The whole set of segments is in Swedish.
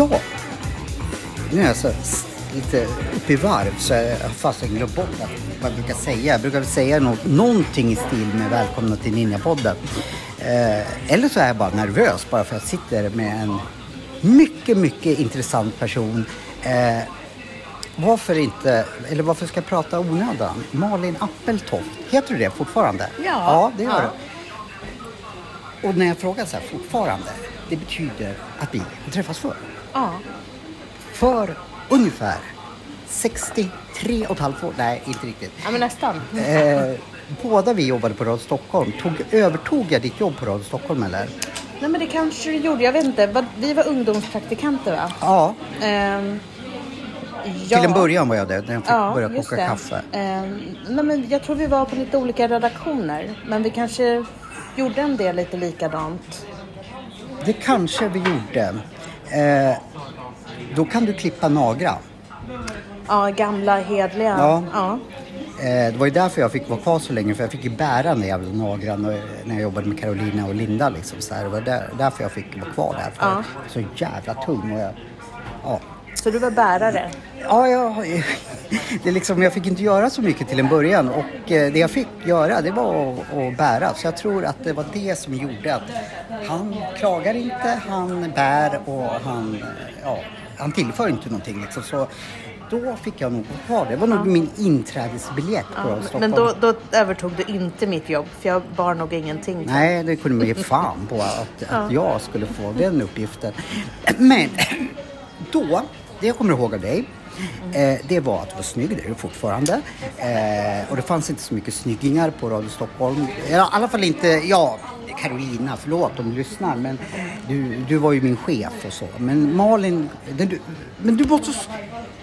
Ja, nu är jag så lite uppe i varv så jag har fast glömt bort vad jag brukar säga. Jag brukar säga något, någonting i stil med välkomna till Ninjapodden. Eh, eller så är jag bara nervös bara för att jag sitter med en mycket, mycket intressant person. Eh, varför inte, eller varför ska jag prata onödan? Malin Appeltoft, heter du det fortfarande? Ja. Ja, det gör Ja. du. Och när jag frågar så här fortfarande, det betyder att vi har träffats förr. Ja. För ungefär 63 och ett halvt år, nej inte riktigt. ja, men nästan. Eh, båda vi jobbade på Radio Stockholm. Tog, övertog jag ditt jobb på Radio Stockholm eller? Nej, men det kanske du gjorde. Jag vet inte. Vi var ungdomspraktikanter, va? Ja, Ehm, till en början var jag det när jag fick Ja, börja koka det. kaffe. Ehm, nej, men jag tror vi var på lite olika redaktioner. Men vi kanske gjorde en del lite likadant. Det kanske vi gjorde. Eh, då kan du klippa Nagra. Ja, gamla hedliga. Ja. ja. Eh, det var ju därför jag fick vara kvar så länge för jag fick ju bära den jävla nagran när jag jobbade med Carolina och Linda. Liksom, så här. Det var där, därför jag fick vara kvar där. För Ja. jag är så jävla tung. Och jag, ja. Så du var bärare? Ja, ja, det är liksom, jag fick inte göra så mycket till en början och eh, det jag fick göra det var att, att bära. Så jag tror att det var det som gjorde att han klagar inte, han bär och han, ja, han tillför inte någonting. Liksom. Så då fick jag nog vara kvar. Det var nog min inträdesbiljett på Ja, Stockholm. men då, då övertog du inte mitt jobb. För jag bar nog ingenting. Nej, det kunde man ge fan på att, att jag skulle få den uppgiften. Men då, det jag kommer ihåg av dig, eh, det var att du var snygg, det är du fortfarande. Eh, och det fanns inte så mycket snyggingar på Radio Stockholm. I alla fall inte, ja, Carolina, förlåt om du lyssnar, men du, du var ju min chef och så. Men Malin, du, men du var så...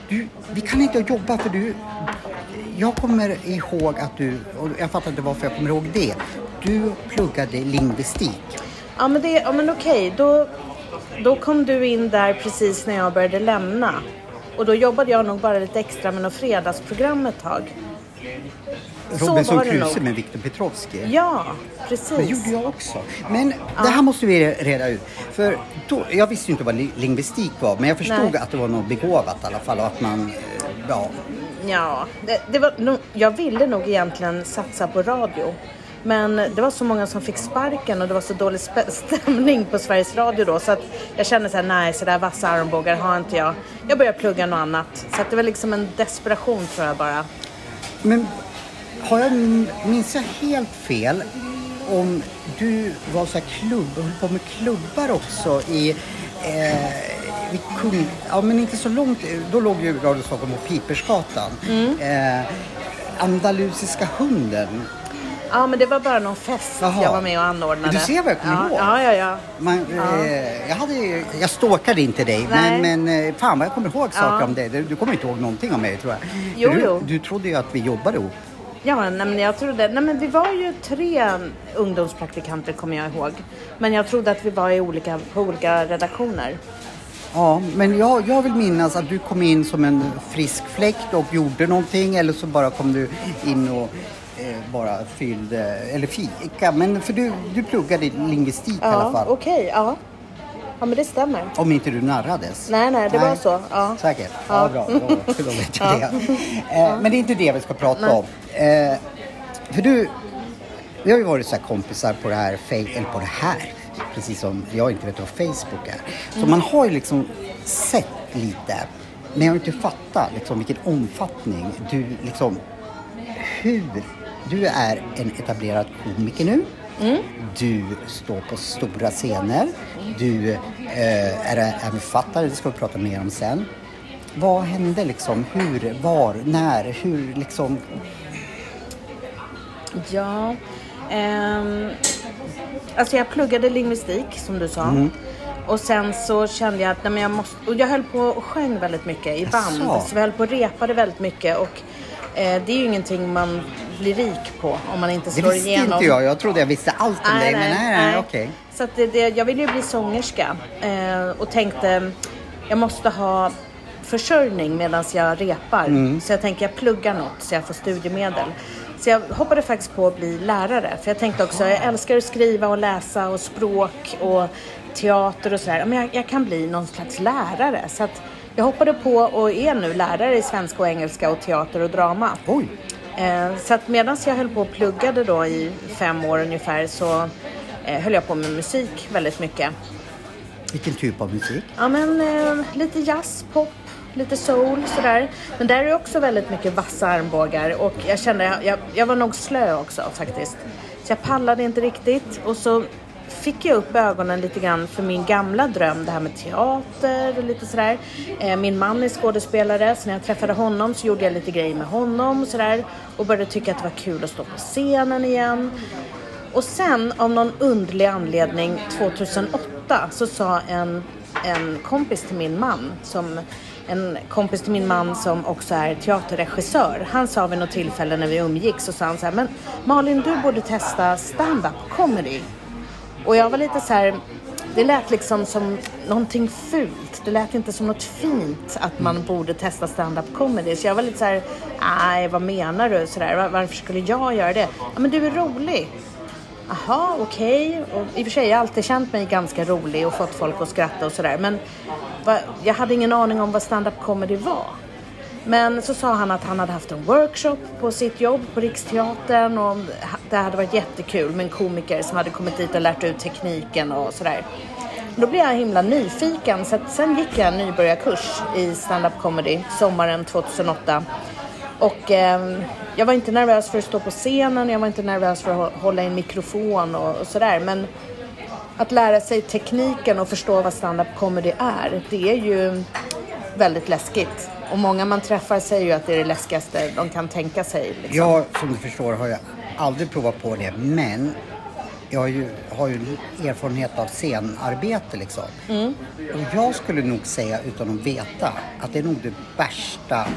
Du, vi kan inte jobba för du... Jag kommer ihåg att du, och jag fattar inte varför jag kommer ihåg det. Du pluggade lingvistik. Ja men, det, ja, men okej, då, då kom du in där precis när jag började lämna. Och då jobbade jag nog bara lite extra med något fredagsprogram ett tag. Robinson det Crusoe med Viktor Petrovski. Ja, Det precis. gjorde jag också. Men det här måste vi reda ut. För då, jag visste ju inte vad li- lingvistik var, men jag förstod Nej. att det var något begåvat i alla fall och att man, eh, ja, Ja, det, det var, jag ville nog egentligen satsa på radio. Men det var så många som fick sparken och det var så dålig stämning på Sveriges Radio då. Så att jag kände så här, nej, så där vassa armbågar har inte jag. Jag började plugga något annat. Så att det var liksom en desperation tror jag bara. Men har jag, minns jag helt fel om du var så här klubb, höll på med klubbar också i, eh, vid Kung, ja men inte så långt, då låg ju Radio Stockholm på Pipersgatan. Eh, Andalusiska hunden. Ja, men det var bara någon fest Jaha. jag var med och anordnade. Du ser vad jag kommer ja, ihåg. Ja, ja, ja. Man, eh, jag, hade, jag stalkade inte dig, Nej. men, men eh, fan vad jag kommer ihåg saker Ja. om dig. Du, du kommer inte ihåg någonting om mig tror jag. Jo, du, jo. du trodde ju att vi jobbade ihop. Ja, nej, men jag trodde, nej men vi var ju tre ungdomspraktikanter kommer jag ihåg. Men jag trodde att vi var i olika, på olika redaktioner. Ja, men jag, jag vill minnas att du kom in som en frisk fläkt och gjorde någonting eller så bara kom du in och bara fyllde, eller fika. Men för du, du pluggade lingvistik i alla Ja, fall. okej, ja. Ja, men det stämmer. Om inte du narrades. Nej, nej, det var så, ja. Säkert? Ja, Ja. bra. Då, då vet jag det. Eh, men det är inte det vi ska prata om. Eh, för du, vi har ju varit så här kompisar på det här, eller på det här, precis som jag inte vet vad Facebook är. Så Mm. man har ju liksom sett lite, men jag har inte fattat liksom vilken omfattning du liksom, hur, du är en etablerad komiker nu. Mm. Du står på stora scener. Du eh, är, är författare, det ska vi prata mer om sen. Vad hände liksom? Hur, var, när, hur liksom? Ja. ehm, alltså jag pluggade lingvistik som du sa. Mm. Och sen så kände jag att nej, men jag måste... Och jag höll på och sjöng väldigt mycket i band. Jaså? Så vi höll på och repade väldigt mycket. Och det är ju ingenting man blir rik på om man inte Det slår visste igenom. inte jag. Jag trodde jag visste allt om dig, men nej, nej, okej. Så att det, det, jag ville ju bli sångerska eh, och tänkte jag måste ha försörjning medan jag repar. Mm. Så jag tänker jag pluggar något så jag får studiemedel. Så jag hoppade faktiskt på att bli lärare. För jag tänkte också, jag älskar att skriva och läsa och språk och teater och sådär. Men jag, jag kan bli någon slags lärare. Så att jag hoppade på och är nu lärare i svenska och engelska och teater och drama. Oj! Eh, så att medan jag höll på och pluggade då i fem år ungefär så eh, höll jag på med musik väldigt mycket. Vilken typ av musik? Ja men eh, lite jazz, pop, lite soul sådär. Men där är också väldigt mycket vassa armbågar och jag kände, jag, jag var nog slö också faktiskt. Så jag pallade inte riktigt och så fick jag upp ögonen lite grann för min gamla dröm, det här med teater och lite sådär. Eh, min man är skådespelare, så när jag träffade honom så gjorde jag lite grejer med honom och sådär. Och började tycka att det var kul att stå på scenen igen. Och sen av någon underlig anledning 2008 så sa en, en kompis till min man, som, en kompis till min man som också är teaterregissör. Han sa vid något tillfälle när vi umgicks så sa han så här, men Malin du borde testa stand-up comedy. Och jag var lite så här, det lät liksom som någonting fult. Det lät inte som något fint att man borde testa stand-up comedy. Så jag var lite så här, nej vad menar du? Så där, "Var- varför skulle jag göra det? Ja men du är rolig. Jaha, okej. Och I och för sig har jag alltid känt mig ganska rolig och fått folk att skratta och sådär. Men jag hade ingen aning om vad stand-up comedy var. Men så sa han att han hade haft en workshop på sitt jobb på Riksteatern och det hade varit jättekul med en komiker som hade kommit dit och lärt ut tekniken och sådär. Då blev jag himla nyfiken så att sen gick jag en nybörjarkurs i stand-up comedy sommaren 2008. Och eh, jag var inte nervös för att stå på scenen, jag var inte nervös för att hålla i en mikrofon och, och sådär. Men att lära sig tekniken och förstå vad stand-up comedy är, det är ju väldigt läskigt. Och många man träffar säger ju att det är det läskigaste de kan tänka sig. Liksom. Jag, som du förstår, har jag aldrig provat på det, men jag har ju, har ju erfarenhet av scenarbete liksom. Och jag skulle nog säga, utan att veta, att det är nog det värsta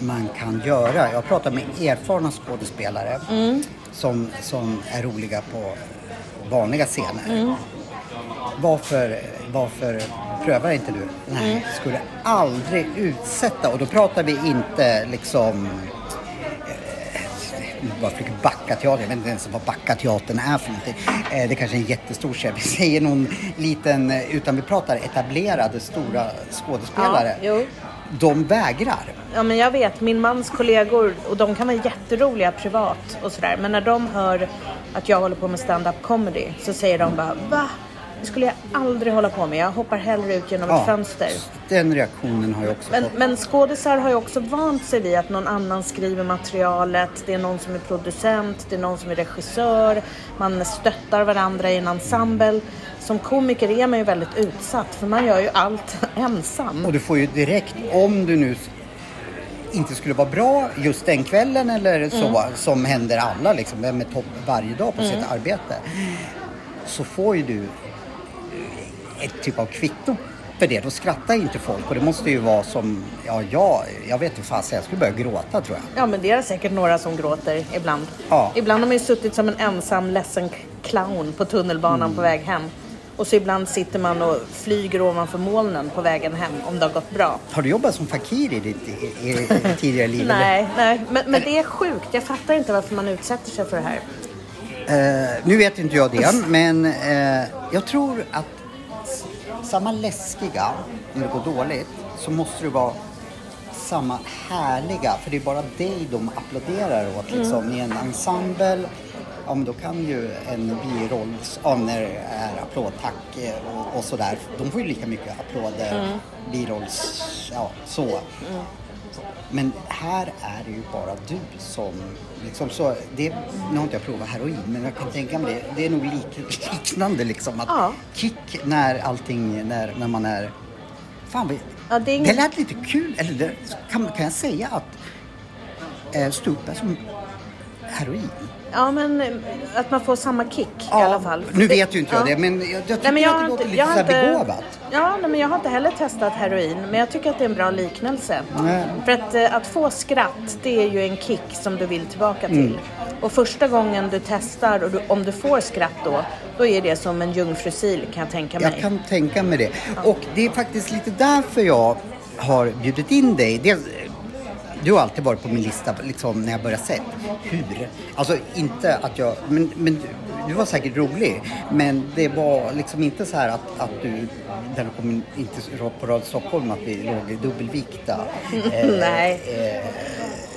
man kan göra. Jag pratar med erfarna skådespelare som, som är roliga på vanliga scener. Varför, varför prövar inte du? Nej, skulle aldrig utsätta. Och då pratar vi inte liksom nu bara försöker backa teater. Jag vet inte ens vad backa teatern är för någonting. Eh, det kanske är en jättestor scen. Vi säger någon liten, eh, utan vi pratar etablerade stora skådespelare. Ja, jo. De vägrar. Ja men jag vet, min mans kollegor, och de kan vara jätteroliga privat och sådär. Men när de hör att jag håller på med stand-up comedy så säger de bara Va? Det skulle jag aldrig hålla på med. Jag hoppar hellre ut genom ett fönster. Den reaktionen har jag också Men, fått. men skådisar har ju också vant sig vid att någon annan skriver materialet. Det är någon som är producent, det är någon som är regissör. Man stöttar varandra i en ensemble. Som komiker är man ju väldigt utsatt för man gör ju allt ensam. Och du får ju direkt, om du nu inte skulle vara bra just den kvällen eller så, Mm. som händer alla liksom, vem är topp varje dag på sitt arbete. Så får ju du ett typ av kvitto för det. Då skrattar inte folk och det måste ju vara som, ja, jag, jag vet inte fasen, jag skulle börja gråta tror jag. Ja men det är säkert några som gråter ibland. Ja. Ibland har man ju suttit som en ensam ledsen clown på tunnelbanan Mm. på väg hem. Och så ibland sitter man och flyger ovanför molnen på vägen hem om det har gått bra. Har du jobbat som fakir i ditt i, i, tidigare liv? eller? Nej, nej. Men, men det är sjukt. Jag fattar inte varför man utsätter sig för det här. Eh, nu vet inte jag det, men eh, jag tror att samma läskiga när det går dåligt så måste det vara samma härliga, för det är bara dig de applåderar åt liksom. I en ensemble, ja men då kan ju en birolls, ja när det är applådtack och, och sådär, de får ju lika mycket applåder, birolls, ja så. Så. Men här är det ju bara du som liksom så, det, nu har inte jag provat heroin men jag kan tänka mig det, det är nog lik, liknande liksom att Ja. kick när allting, när, när man är, fan vad, Ja, det är det inget... lät lite kul, eller det, kan, kan jag säga att eh, ståupp är som heroin? Ja, men att man får samma kick i alla fall. Nu vet ju inte jag ja. det men jag, jag tycker Nej, men jag att det låter inte, lite jag så inte, begåvat. ja, nej, men jag har inte heller testat heroin, men jag tycker att det är en bra liknelse. Nej. För att, eh, att få skratt, det är ju en kick som du vill tillbaka till. Och första gången du testar och du, om du får skratt då, då är det som en jungfrusil kan jag tänka mig. Jag kan tänka mig det. Och det är faktiskt lite därför jag har bjudit in dig. Dels, du har alltid varit på min lista liksom, när jag började sett. Hur? Alltså inte att jag... Men, men du var säkert rolig. Men det var liksom inte så här att, att du... När du kom in, inte på Radio Stockholm att vi låg i dubbelvikta. Eh, Nej. Eh,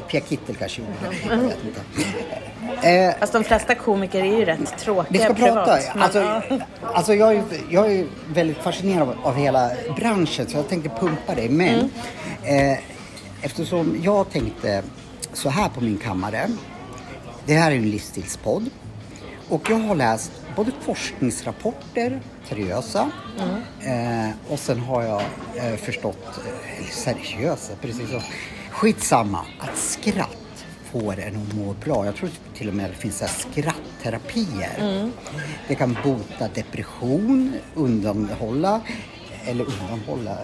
Pia Kittel kanske gjorde det. Jag vet inte. Eh, Fast de flesta komiker är ju rätt tråkiga Vi ska privat. prata. Alltså, alltså jag, är, jag är väldigt fascinerad av, av hela branschen så jag tänkte pumpa dig. Men mm. eh, eftersom jag tänkte så här på min kammare. Det här är en livsstilspodd. Och jag har läst både forskningsrapporter, seriösa, mm. eh, och sen har jag eh, förstått, eh, seriösa, precis så. Skitsamma, att skratt får en att må bra. Jag tror till och med det finns skrattterapier. Mm. Det kan bota depression, undanhålla eller undanhålla,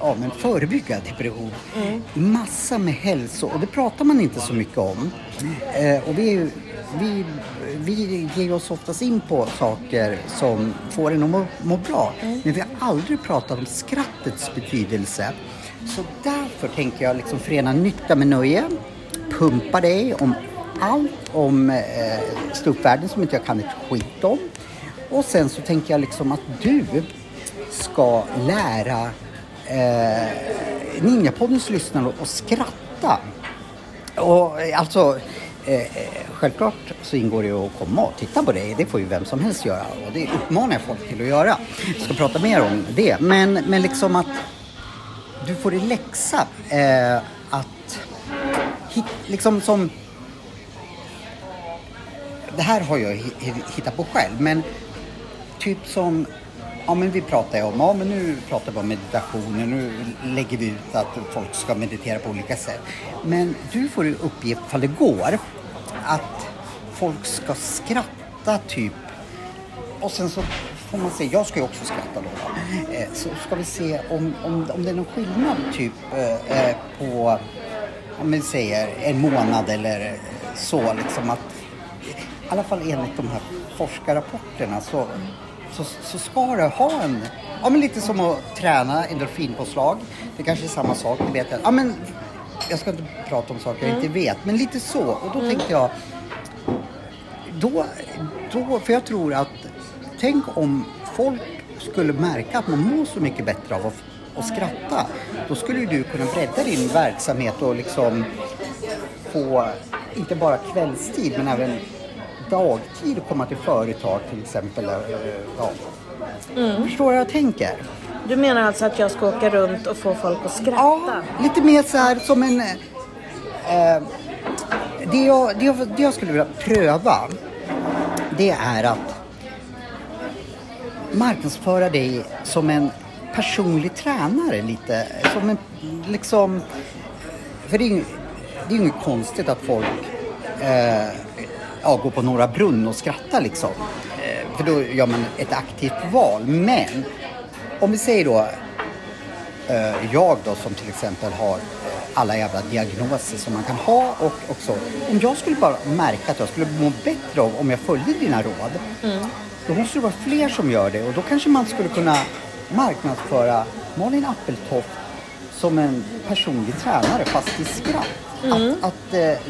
ja men förebygga depression. Mm. Massa med hälso och det pratar man inte så mycket om. Eh, och vi, vi, vi ger oss oftast in på saker som får en att må, må bra. Mm. Men vi har aldrig pratat om skrattets betydelse. Så därför tänker jag liksom förena nytta med nöje, pumpa dig om allt om eh, ståuppvärlden som inte jag kan ett skit om. Och sen så tänker jag liksom att du ska lära eh, Ninjapoddens lyssnare att skratta. Och eh, alltså, eh, eh, självklart så ingår det att komma och titta på dig. Det får ju vem som helst göra och det uppmanar jag folk till att göra. Jag ska prata mer om det. Men, men liksom att du får i läxa eh, att hit, liksom som det här har jag hittat på själv men typ som Ja men vi pratar ju om, ja men nu pratar vi om meditationer, nu lägger vi ut att folk ska meditera på olika sätt. Men du får ju uppgift, ifall det går, att folk ska skratta typ och sen så får man se, jag ska ju också skratta då. Eh, så ska vi se om, om, om det är någon skillnad typ eh, eh på, om vi säger en månad eller så liksom att i alla fall enligt de här forskarrapporterna så så, så ska det ha en, ja men lite som att träna endorfinpåslag. Det kanske är samma sak, det vet jag. Ja men, jag ska inte prata om saker jag inte vet, men lite så. Och då mm. tänkte jag, då, då, för jag tror att, tänk om folk skulle märka att man mår så mycket bättre av att, att skratta. Då skulle du kunna bredda din verksamhet och liksom få, inte bara kvällstid, men även dagtid att komma till företag till exempel. Ja. Mm. Förstår vad jag tänker? Du menar alltså att jag ska åka runt och få folk att skratta? Ja, lite mer så här som en... Eh, det, jag, det, jag, det jag skulle vilja pröva det är att marknadsföra dig som en personlig tränare lite. Som en, liksom, för det är ju inget konstigt att folk eh, ja, gå på Norra Brunn och skratta liksom. Eh, för då gör man ett aktivt val. Men om vi säger då eh, jag då som till exempel har eh, alla jävla diagnoser som man kan ha och också om jag skulle bara märka att jag skulle må bättre av om jag följde dina råd. Mm. Då måste det vara fler som gör det och då kanske man skulle kunna marknadsföra Malin Appeltoft som en personlig tränare fast i skratt. Mm. Att, att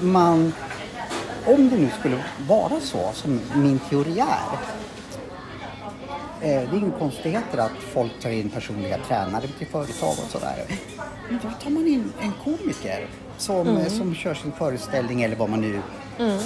man om det nu skulle vara så som min teori är. Eh, det är inga konstigheter att folk tar in personliga tränare till företag och sådär. Men då tar man in en komiker som, mm. som kör sin föreställning eller vad man nu mm.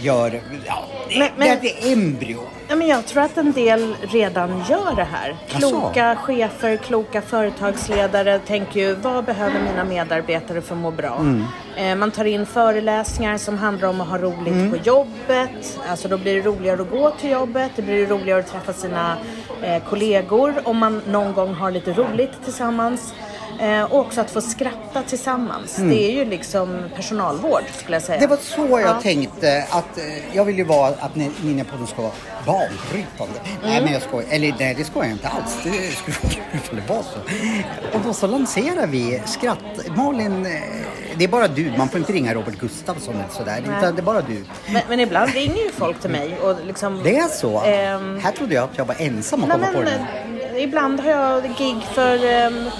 gör. Ja, men, men, det är embryo. Ja, men jag tror att en del redan gör det här. Kloka Asså. chefer, kloka företagsledare tänker ju vad behöver mina medarbetare för att må bra? Mm. Eh, man tar in föreläsningar som handlar om att ha roligt mm. på jobbet. Alltså då blir det roligare att gå till jobbet. Det blir roligare att träffa sina eh, kollegor om man någon gång har lite roligt tillsammans. Eh, och också att få skratta tillsammans. Det är ju liksom personalvård skulle jag säga. Mm. Det var så jag Ja. tänkte att eh, jag vill ju vara att ni- Ninjapodden ska vara banbrytande. Nej Mm. men jag skojar, eller nej det ska jag inte alls. Det skulle vara kul ifall det var så. Och då så lanserar vi skratt. Malin, eh, det är bara du, man får inte ringa Robert Gustafsson eller sådär. Nej. Utan det är bara du. Men, men ibland ringer ju folk till mig och liksom... Det är så? Ehm, Här trodde jag att jag var ensam Nej, komma på den. här. eh, ibland har jag gig för ehm,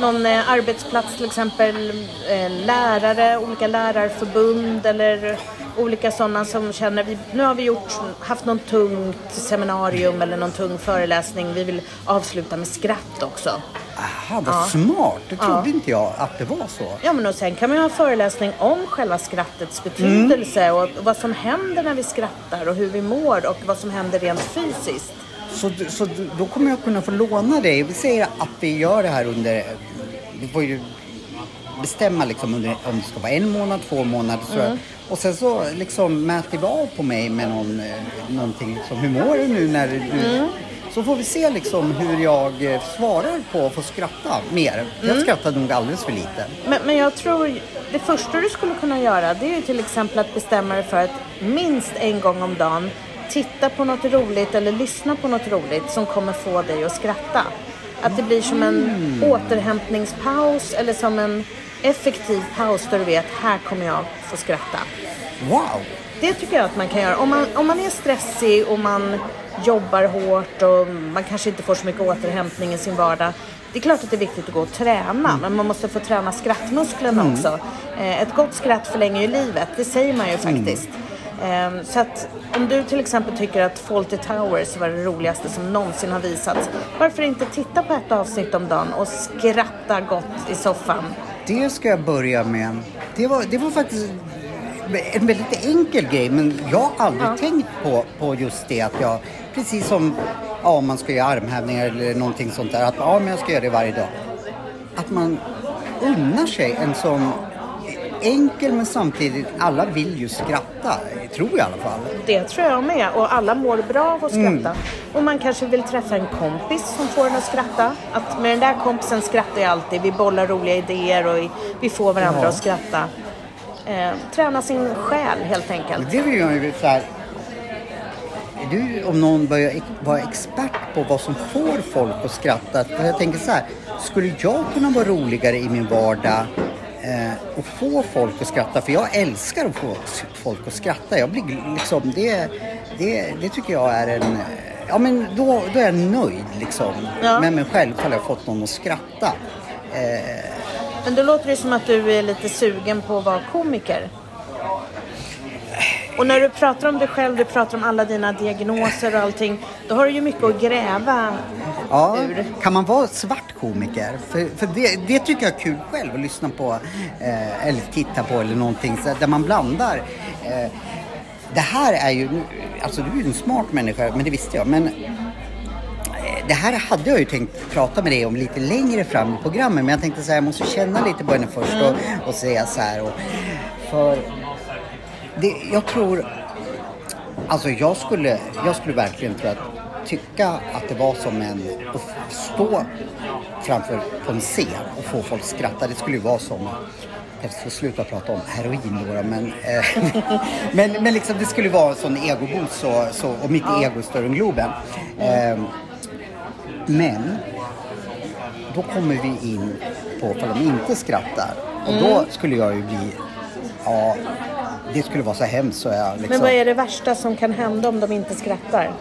någon eh, arbetsplats till exempel. Eh, lärare, olika lärarförbund eller olika sådana som känner vi, nu har vi gjort, haft någon tungt seminarium eller någon tung föreläsning. Vi vill avsluta med skratt också. Aha, vad smart. Det trodde inte jag att det var så. Ja men och sen kan man ju ha föreläsning om själva skrattets betydelse och vad som händer när vi skrattar och hur vi mår och vad som händer rent fysiskt. Så, du- så du- då kommer jag kunna få låna dig. Vi säger att vi gör det här under... Vi får ju bestämma liksom under, om det ska vara en månad, två månader. Så Mm. Och sen så liksom mäter vi av på mig med någon, eh, någonting. Liksom, hur mår du nu när du... Mm. Så får vi se liksom hur jag eh, svarar på att få skratta mer. Jag Mm. skrattar nog alldeles för lite. Men, men jag tror det första du skulle kunna göra det är ju till exempel att bestämma dig för att minst en gång om dagen titta på något roligt eller lyssna på något roligt som kommer få dig att skratta. Att det blir som en återhämtningspaus eller som en effektiv paus där du vet här kommer jag få skratta. Wow! Det tycker jag att man kan göra. Om man, om man är stressig och man jobbar hårt och man kanske inte får så mycket återhämtning i sin vardag. Det är klart att det är viktigt att gå och träna, men man måste få träna skrattmusklerna också. Eh, Ett gott skratt förlänger ju livet, det säger man ju faktiskt. Eh, Så att om du till exempel tycker att Fawlty Towers var det roligaste som någonsin har visats. Varför inte titta på ett avsnitt om dagen och skratta gott i soffan? Det ska jag börja med. Det var, det var faktiskt en väldigt enkel grej men jag har aldrig tänkt på, på just det att jag, precis som ja, om man ska göra armhävningar eller någonting sånt där, att ja, men jag ska göra det varje dag. Att man unnar sig en sån enkel men samtidigt, alla vill ju skratta, tror jag i alla fall. Det tror jag med. Och alla mår bra av att skratta. Och man kanske vill träffa en kompis som får en att skratta. Att med den där kompisen skrattar jag alltid. Vi bollar roliga idéer och vi får varandra Ja. att skratta. Eh, träna sin själ helt enkelt. Det vill jag ju så här. Är du om någon börjar vara expert på vad som får folk att skratta? För jag tänker så här. Skulle jag kunna vara roligare i min vardag eh, och få folk att skratta? För jag älskar att få folk att skratta. Jag blir liksom, det, det, det tycker jag är en... Ja men då, då är jag nöjd liksom Ja. med mig själv att jag har fått någon att skratta. Men då låter det som att du är lite sugen på att vara komiker. Och när du pratar om dig själv, du pratar om alla dina diagnoser och allting. Då har du ju mycket att gräva Ja, ur. kan man vara svart komiker? För, för det, det tycker jag är kul själv att lyssna på eh, eller titta på eller någonting så, där man blandar. Eh, det här är ju, alltså du är ju en smart människa, men det visste jag. Men eh, det här hade jag ju tänkt prata med dig om lite längre fram i programmet. Men jag tänkte så här, jag måste känna lite på henne först och, och säga så här. Och, för det, jag tror Alltså jag skulle, jag skulle verkligen tror att, tycka att det var som en, att stå framför på en scen och få folk att skratta. Det skulle ju vara som, jag ska sluta prata om heroin då, men, eh, men, men liksom det skulle vara en sån egoboost så, så, och mitt ego är större än Globen. Eh, men då kommer vi in på om de inte skrattar och då skulle jag ju bli, ja, det skulle vara så hemskt så jag liksom... Men vad är det värsta som kan hända om de inte skrattar?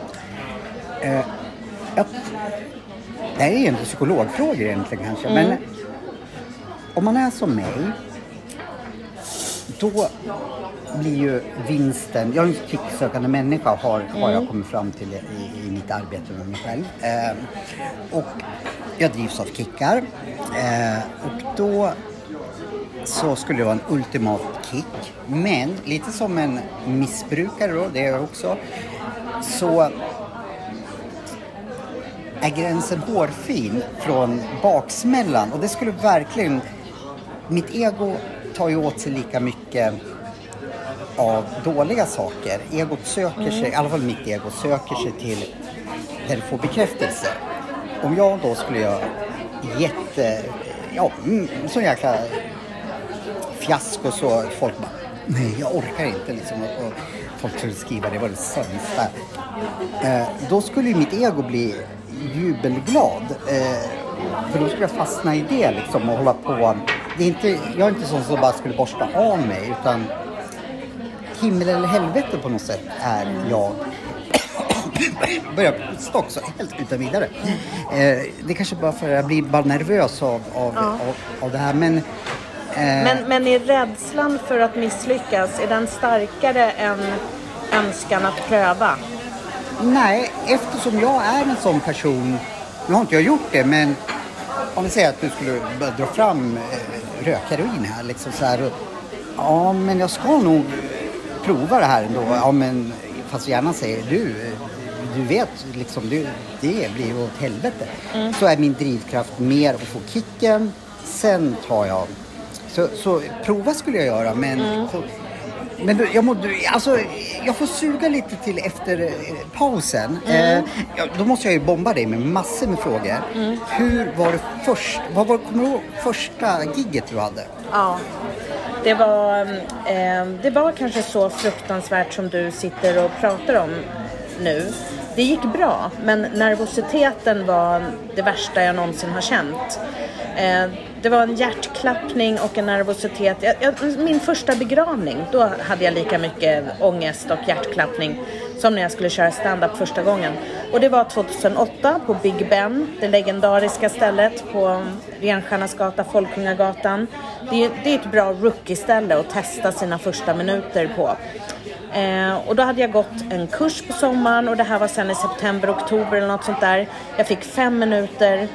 Jag, det här är ju inte psykologfrågor egentligen kanske, men om man är som mig, då blir ju vinsten, jag är en kicksökande människa har, har jag kommit fram till i, i mitt arbete med mig själv. Eh, och jag drivs av kickar. Eh, och då så skulle det vara en ultimat kick. Men lite som en missbrukare då, det är jag också, så är gränsen hårfin från baksmällan och det skulle verkligen... Mitt ego tar ju åt sig lika mycket av dåliga saker. Egot söker sig, i alla fall mitt ego, söker sig till där det får bekräftelse. Om jag då skulle göra jätte... ja, mm, så jäkla fiasko så folk bara, nej jag orkar inte liksom. Och, och folk skulle skriva, det var det sämsta. Eh, då skulle ju mitt ego bli jubelglad. Eh, för då skulle jag fastna i det liksom och hålla på. Det är inte, jag är inte sån som bara skulle borsta av mig utan himmel eller helvete på något sätt är jag. Börjar prata också helt utan vidare. Eh, det kanske bara för att jag blir bara nervös av, av, Ja. av, av det här men Men, men är rädslan för att misslyckas, är den starkare än önskan att pröva? Nej, eftersom jag är en sån person. Nu har inte jag gjort det, men om vi säger att du skulle börja dra fram eh, rökheroin här. Liksom så här och, ja, men jag ska nog prova det här ändå. Ja, men fast gärna säger du, eh, du vet liksom, du, det blir ju åt helvete. Så är min drivkraft mer att få kicken. Sen tar jag så, så prova skulle jag göra, men men du, jag, mådde, alltså, jag får suga lite till efter eh, pausen. Eh, ja, då måste jag ju bomba dig med massor med frågor. Hur var det först, vad var, kommer du ihåg första gigget du hade? Ja. Det var, eh, det var kanske så fruktansvärt som du sitter och pratar om nu. Det gick bra, men nervositeten var det värsta jag någonsin har känt. Det var en hjärtklappning och en nervositet. Jag, jag, min första begravning, då hade jag lika mycket ångest och hjärtklappning som när jag skulle köra stand-up första gången. Och det var 2008 på Big Ben, det legendariska stället på Renstjärnas gata, Folkungagatan. Det, är- det är ett bra rookie-ställe att testa sina första minuter på. Eh, och då hade jag gått en kurs på sommaren och det här var sen i september, oktober eller något sånt där. Jag fick fem minuter,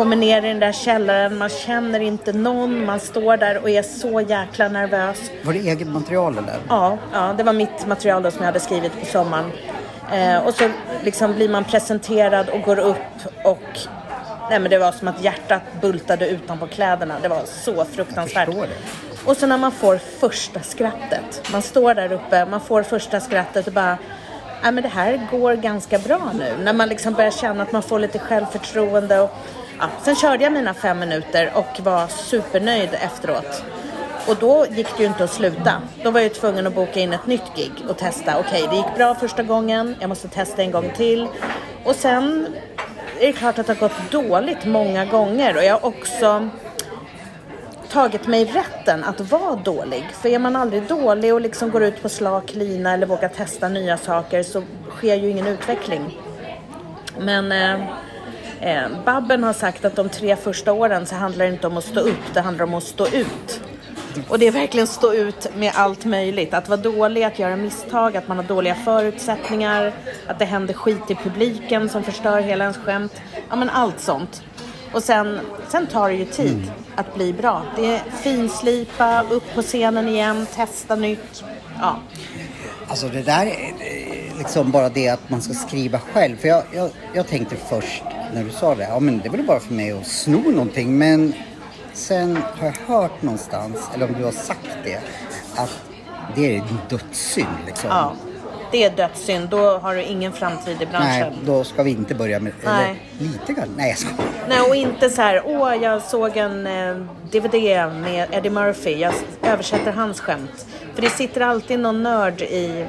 kommer ner i den där källaren, man känner inte någon, man står där och är så jäkla nervös. Var det eget material eller? Ja, ja, det var mitt material då som jag hade skrivit på sommaren. Eh, och så liksom blir man presenterad och går upp och nej, men det var som att hjärtat bultade utanpå kläderna. Det var så fruktansvärt. förstår det. Och så när man får första skrattet. Man står där uppe, man får första skrattet och bara Nej men det här går ganska bra nu. När man liksom börjar känna att man får lite självförtroende. Och, ja. Sen körde jag mina fem minuter och var supernöjd efteråt. Och då gick det ju inte att sluta. Då var jag ju tvungen att boka in ett nytt gig och testa. Okej, det gick bra första gången. Jag måste testa en gång till. Och sen är det klart att det har gått dåligt många gånger. Och jag har också tagit mig rätten att vara dålig. För är man aldrig dålig och liksom går ut på slak lina eller vågar testa nya saker så sker ju ingen utveckling. Men eh, eh, Babben har sagt att de tre första åren så handlar det inte om att stå upp, det handlar om att stå ut. Och det är verkligen stå ut med allt möjligt. Att vara dålig, att göra misstag, att man har dåliga förutsättningar, att det händer skit i publiken som förstör hela ens skämt. Ja men allt sånt. Och sen, sen tar det ju tid att bli bra. Det är finslipa, upp på scenen igen, testa nytt. Ja. Alltså det där är liksom bara det att man ska skriva själv. För jag, jag, jag tänkte först när du sa det, ja men det väl bara för mig att sno någonting. Men sen har jag hört någonstans, eller om du har sagt det, att det är dödssynd liksom. ja. Det är dödssynd. Då har du ingen framtid i branschen. Nej, då ska vi inte börja med... Eller Nej. lite grann. Nej, jag ska. Nej, och inte så här, åh, jag såg en eh, DVD med Eddie Murphy, jag översätter hans skämt. För det sitter alltid någon nörd i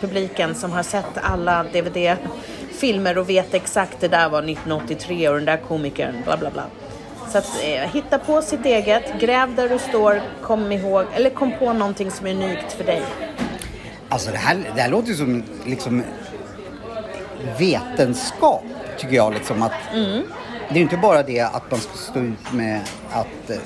publiken som har sett alla DVD-filmer och vet exakt det där var 1983 och den där komikern, bla bla bla. Så att eh, hitta på sitt eget, gräv där du står, kom ihåg, eller kom på någonting som är unikt för dig. Alltså det här, det här låter ju som liksom vetenskap, tycker jag. Liksom, att Det är ju inte bara det att man ska stå ut med att eh,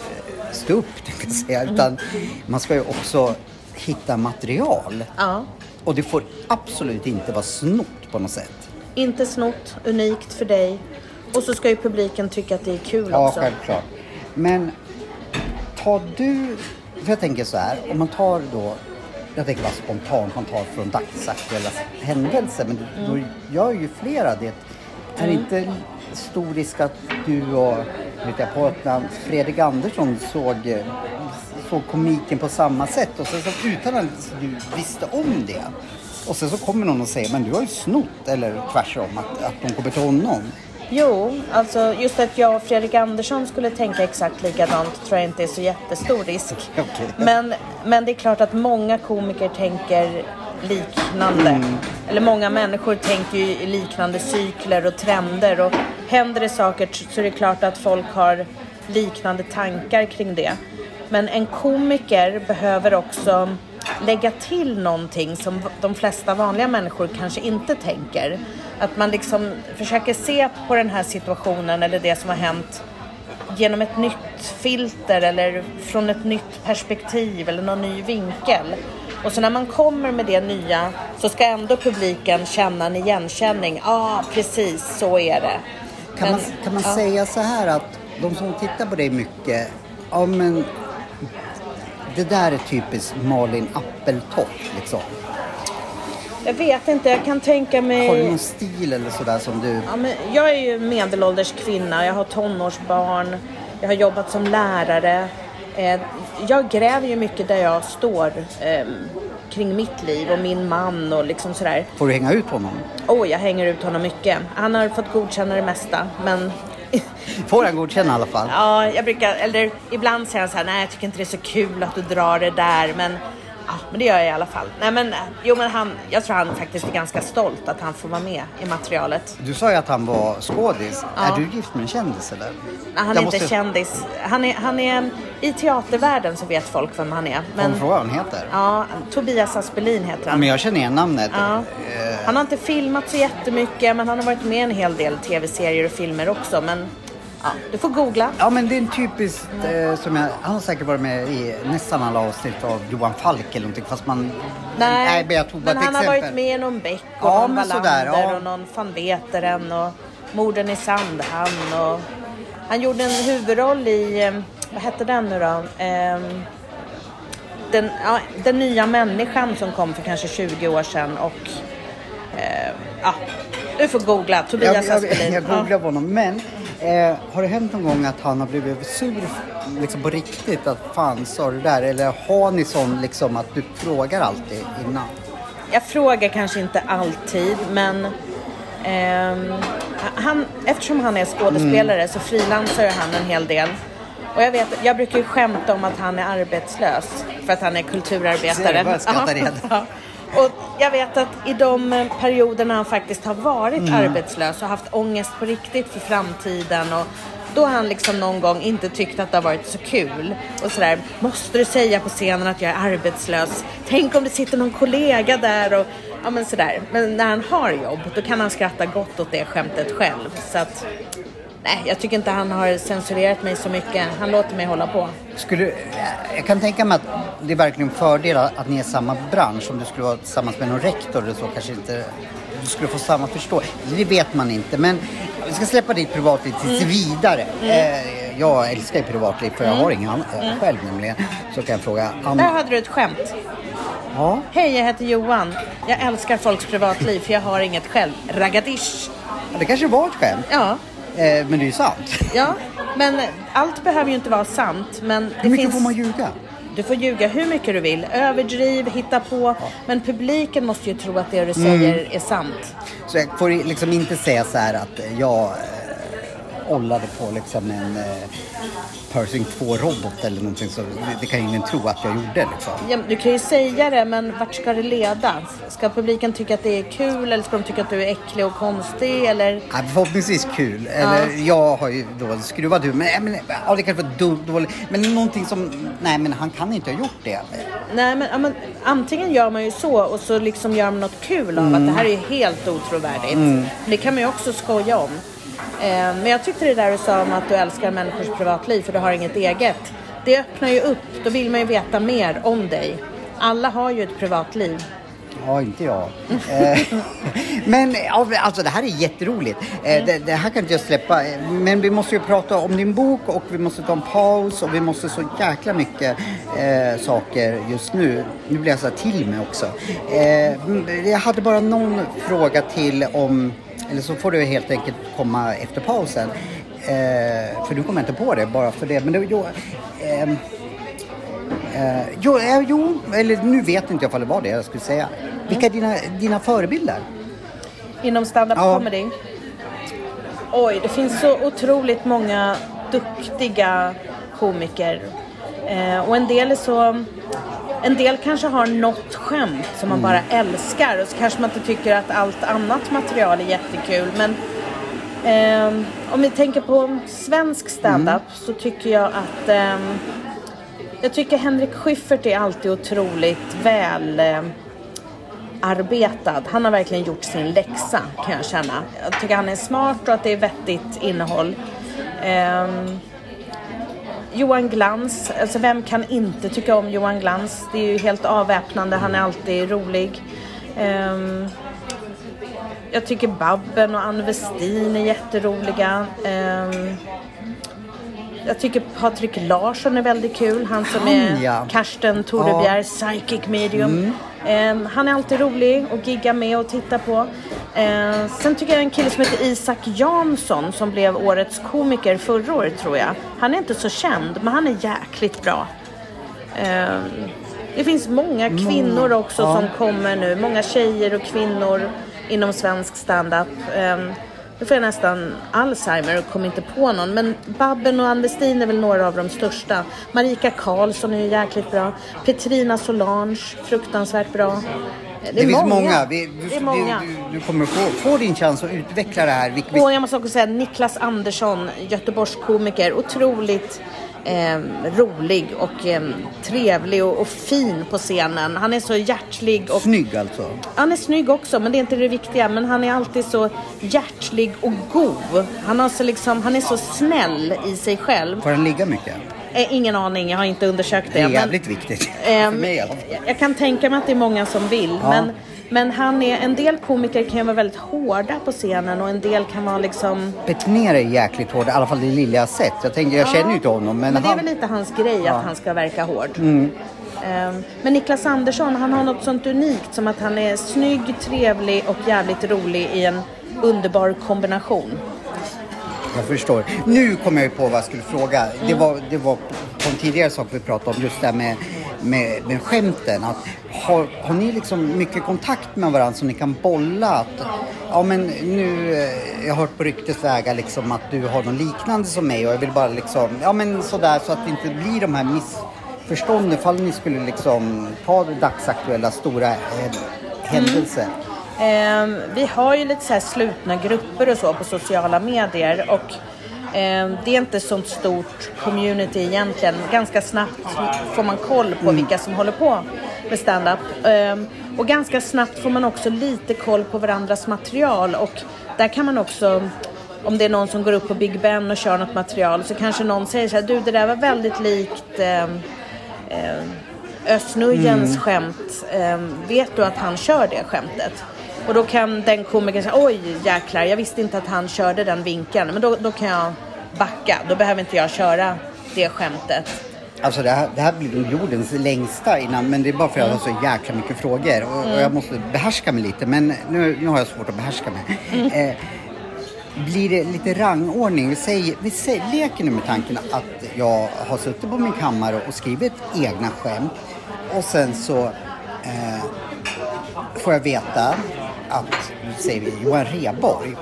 stå upp, tänkte jag säga, utan man ska ju också hitta material. Ja. Och det får absolut inte vara snott på något sätt. Inte snott, unikt för dig. Och så ska ju publiken tycka att det är kul Ja, också. självklart. Men tar du, för jag tänker så här, om man tar då, jag tänker bara spontant, man tar från dagsaktuella händelser, men då gör ju flera det. Är det inte stor risk att du och, jag på ett namn, Fredrik Andersson såg, såg komiken på samma sätt och sen så utan att du visste om det. Och sen så kommer någon och säger, men du har ju snott, eller tvärtom, att, att de kommer till honom. Jo, alltså just att jag och Fredrik Andersson skulle tänka exakt likadant tror jag inte är så jättestor risk. Okej. Men, men det är klart att många komiker tänker liknande. Mm. Eller många människor tänker ju i liknande cykler och trender. Och händer det saker så är det klart att folk har liknande tankar kring det. Men en komiker behöver också lägga till någonting som de flesta vanliga människor kanske inte tänker. Att man liksom försöker se på den här situationen eller det som har hänt genom ett nytt filter eller från ett nytt perspektiv eller någon ny vinkel. Och så när man kommer med det nya så ska ändå publiken känna en igenkänning. Ja, ah, precis så är det. Kan man, Men- kan man ja. säga så här att de som tittar på dig mycket, ja men det där är typiskt Malin Appeltoft liksom. Jag vet inte, jag kan tänka mig... Har du någon stil eller sådär som du... Ja, men jag är ju medelålders kvinna, jag har tonårsbarn, jag har jobbat som lärare. Eh, jag gräver ju mycket där jag står eh, kring mitt liv och min man och liksom sådär. Får du hänga ut honom? Åh, jag hänger ut honom mycket. Han har fått godkänna det mesta, men Får han godkänna i alla fall? ja, jag brukar, eller ibland säger han så här, nej jag tycker inte det är så kul att du drar det där, men Ja, men det gör jag i alla fall. Nej, men, jo, men han, jag tror han faktiskt är ganska stolt att han får vara med i materialet. Du sa ju att han var skådis. Ja. Är du gift med en kändis eller? Nej, han är Jag inte måste- kändis. Han är, han är, I teatervärlden så vet folk vem han är. Men, vad han heter? ja, Tobias Aspelin heter han. men jag känner igen namnet. Ja. Eh, Han har inte filmat så jättemycket men han har varit med i en hel del tv-serier och filmer också. Men ja, du får googla. Ja men det är en typisk eh, som jag, han har säkert varit med i nästan alla avsnitt av Johan Falk eller någonting fast man... Nej, men jag tog bara men ett han har exempel. varit med i någon Beck och Ja, någon Wallander ja. och någon van Veteren och Morden i Sandhamn och han gjorde en huvudroll i, eh, vad hette den nu då? Ehm, den, ja, den nya människan som kom för kanske 20 år sedan och eh, ja, du får googla Tobias Jag, jag, Aspelin. jag Ja. googlar på honom. Men eh, har det hänt någon gång att han har blivit sur liksom på riktigt? Att fan sa du där? Eller har ni sån liksom att du frågar alltid innan? Jag frågar kanske inte alltid, men ehm, han, eftersom han är skådespelare Mm. så frilansar han en hel del. Och jag, vet, jag brukar ju skämta om att han är arbetslös för att han är kulturarbetare. Jag skrattar Ja. redan? Och jag vet att i de eh, perioderna han faktiskt har varit Mm. arbetslös och haft ångest på riktigt för framtiden och då har han liksom någon gång inte tyckt att det har varit så kul. Och sådär, måste du säga på scenen att jag är arbetslös? Tänk om det sitter någon kollega där och ja men sådär. Men när han har jobb, då kan han skratta gott åt det skämtet själv. Så att, nej, jag tycker inte han har censurerat mig så mycket. Han låter mig hålla på. Skulle, jag kan tänka mig att det är verkligen en fördel att ni är samma bransch. Om du skulle vara tillsammans med någon rektor eller så kanske inte du skulle få samma förståelse. Det vet man inte. Men vi ska släppa ditt privatliv tills vidare. Eh, jag älskar ju privatliv för jag har ingen annan eh, själv nämligen. Så kan jag fråga Där Anna. hade du ett skämt. Ja, Hej, jag heter Johan. Jag älskar folks privatliv för jag har inget själv. Ragadish. det kanske var ett skämt. Ja, Eh, men det är ju sant. ja. Men allt behöver ju inte vara sant. Men det Hur mycket finns... får man ljuga? Du får ljuga hur mycket du vill. Överdriv, hitta på. Men publiken måste ju tro att det du Mm. säger är sant. Så jag får liksom inte säga så här att jag eh, ollade på liksom en eh, Persing 2-robot eller någonting så det, det kan ju ingen tro att jag gjorde liksom. Ja, du kan ju säga det, men vart ska det leda? Ska publiken tycka att det är kul eller ska de tycka att du är äcklig och konstig? Eller... Ja, förhoppningsvis kul. Eller jag har ju då skruvat ur. Ja, men ja, det kanske var dumt, dåligt. Men någonting som, nej men han kan inte ha gjort det. Nej, men, ja, men antingen gör man ju så och så liksom gör man något kul av att det här är ju helt otrovärdigt. Det kan man ju också skoja om. Eh, men jag tyckte det där du sa om att du älskar människors privatliv för du har inget eget. Det öppnar ju upp, då vill man ju veta mer om dig. Alla har ju ett privatliv. Ja, inte jag. Eh, men alltså det här är jätteroligt. Eh, det, det här kan inte jag släppa. Eh, Men vi måste ju prata om din bok och vi måste ta en paus och vi måste så jäkla mycket eh, saker just nu. Nu blir jag så här till mig också. Eh, jag hade bara någon fråga till om, eller så får du helt enkelt komma efter pausen. Eh, för nu kommer jag inte på det bara för det. Men det, jo, ehm, Eh, jo, eh, jo, eller nu vet inte jag om det var det jag skulle säga. Vilka är dina, dina förebilder? Inom stand-up Ja. comedy. Oj, det finns så otroligt många duktiga komiker. Eh, och en del är så... En del kanske har något skämt som man bara älskar och så kanske man inte tycker att allt annat material är jättekul. Men eh, om vi tänker på svensk standup så tycker jag att eh, jag tycker Henrik Schyffert är alltid otroligt väl eh, arbetad. Han har verkligen gjort sin läxa kan jag känna. Jag tycker han är smart och att det är vettigt innehåll. Eh, Johan Glans, alltså vem kan inte tycka om Johan Glans? Det är ju helt avväpnande, han är alltid rolig. Eh, jag tycker Babben och Ann Westin är jätteroliga. Eh, jag tycker Patrik Larsson är väldigt kul. Han som Han, är ja. Karsten Torebjer, psychic medium. Eh, han är alltid rolig och gigga med och titta på. Eh, sen tycker jag en kille som heter Isak Jansson som blev årets komiker förra året tror jag. Han är inte så känd men han är jäkligt bra. Eh, det finns många kvinnor också ja. som kommer nu. Många tjejer och kvinnor inom svensk standup. Eh, nu får jag nästan Alzheimer och kommer inte på någon. Men Babben och Ann Westin är väl några av de största. Marika Karlsson är ju jäkligt bra. Petrina Solange, fruktansvärt bra. Det, Det, är finns många. Vi, du, det är många. Du, du, kommer få, få din chans att utveckla det här. Och jag måste också säga Niklas Andersson, Göteborgskomiker. Otroligt eh, rolig och eh, trevlig och, och fin på scenen. Han är så hjärtlig och snygg alltså. Han är snygg också, men det är inte det viktiga. Men han är alltid så hjärtlig och god. Han, har så liksom, han är så snäll i sig själv. Får han ligga mycket? Eh, ingen aning, jag har inte undersökt det. Det är men, jävligt viktigt. ehm, För mig alla fall. jag kan tänka mig att det är många som vill. Ja. Men, men han är, en del komiker kan vara väldigt hårda på scenen och en del kan vara liksom... Petinér är jäkligt hård, i alla fall det lilla jag sett. Jag, tänker, jag känner ju inte honom men, Men det är han... väl lite hans grej Ja. att han ska verka hård. Mm. Ehm, Men Niklas Andersson, han har något sånt unikt som att han är snygg, trevlig och jävligt rolig i en underbar kombination. Jag förstår. Nu kommer jag ju på vad jag skulle fråga. Mm. Det, var, det var på en tidigare sak vi pratade om, just det här med, med, med skämten. Att, har, har ni liksom mycket kontakt med varandra så ni kan bolla? Att, ja men nu, eh, jag har hört på ryktesvägar liksom att du har något liknande som mig och jag vill bara liksom, ja men sådär så att det inte blir de här missförstånden. Ifall ni skulle liksom ta det dagsaktuella stora eh, händelser. Mm. Ehm, vi har ju lite så här slutna grupper och så på sociala medier och det är inte sånt stort community egentligen. Ganska snabbt får man koll på vilka som håller på med stand-up. Ehm, och ganska snabbt får man också lite koll på varandras material och där kan man också om det är någon som går upp på Big Ben och kör något material så kanske någon säger så här, du det där var väldigt likt ehm, eh, Östnujens skämt. Eh, vet du att han kör det skämtet? Och då kan den komikern säga, oj jäklar, jag visste inte att han körde den vinkeln. Men då, då kan jag backa, då behöver inte jag köra det skämtet. Alltså det här, det här blir nog jordens längsta innan, men det är bara för att jag har så jäkla mycket frågor och, och jag måste behärska mig lite. Men nu, nu har jag svårt att behärska mig. Eh, blir det lite rangordning? Säger, vi säger, leker nu med tanken att jag har suttit på min kammare och skrivit egna skämt och sen så eh, får jag veta att, säger vi Johan Rheborg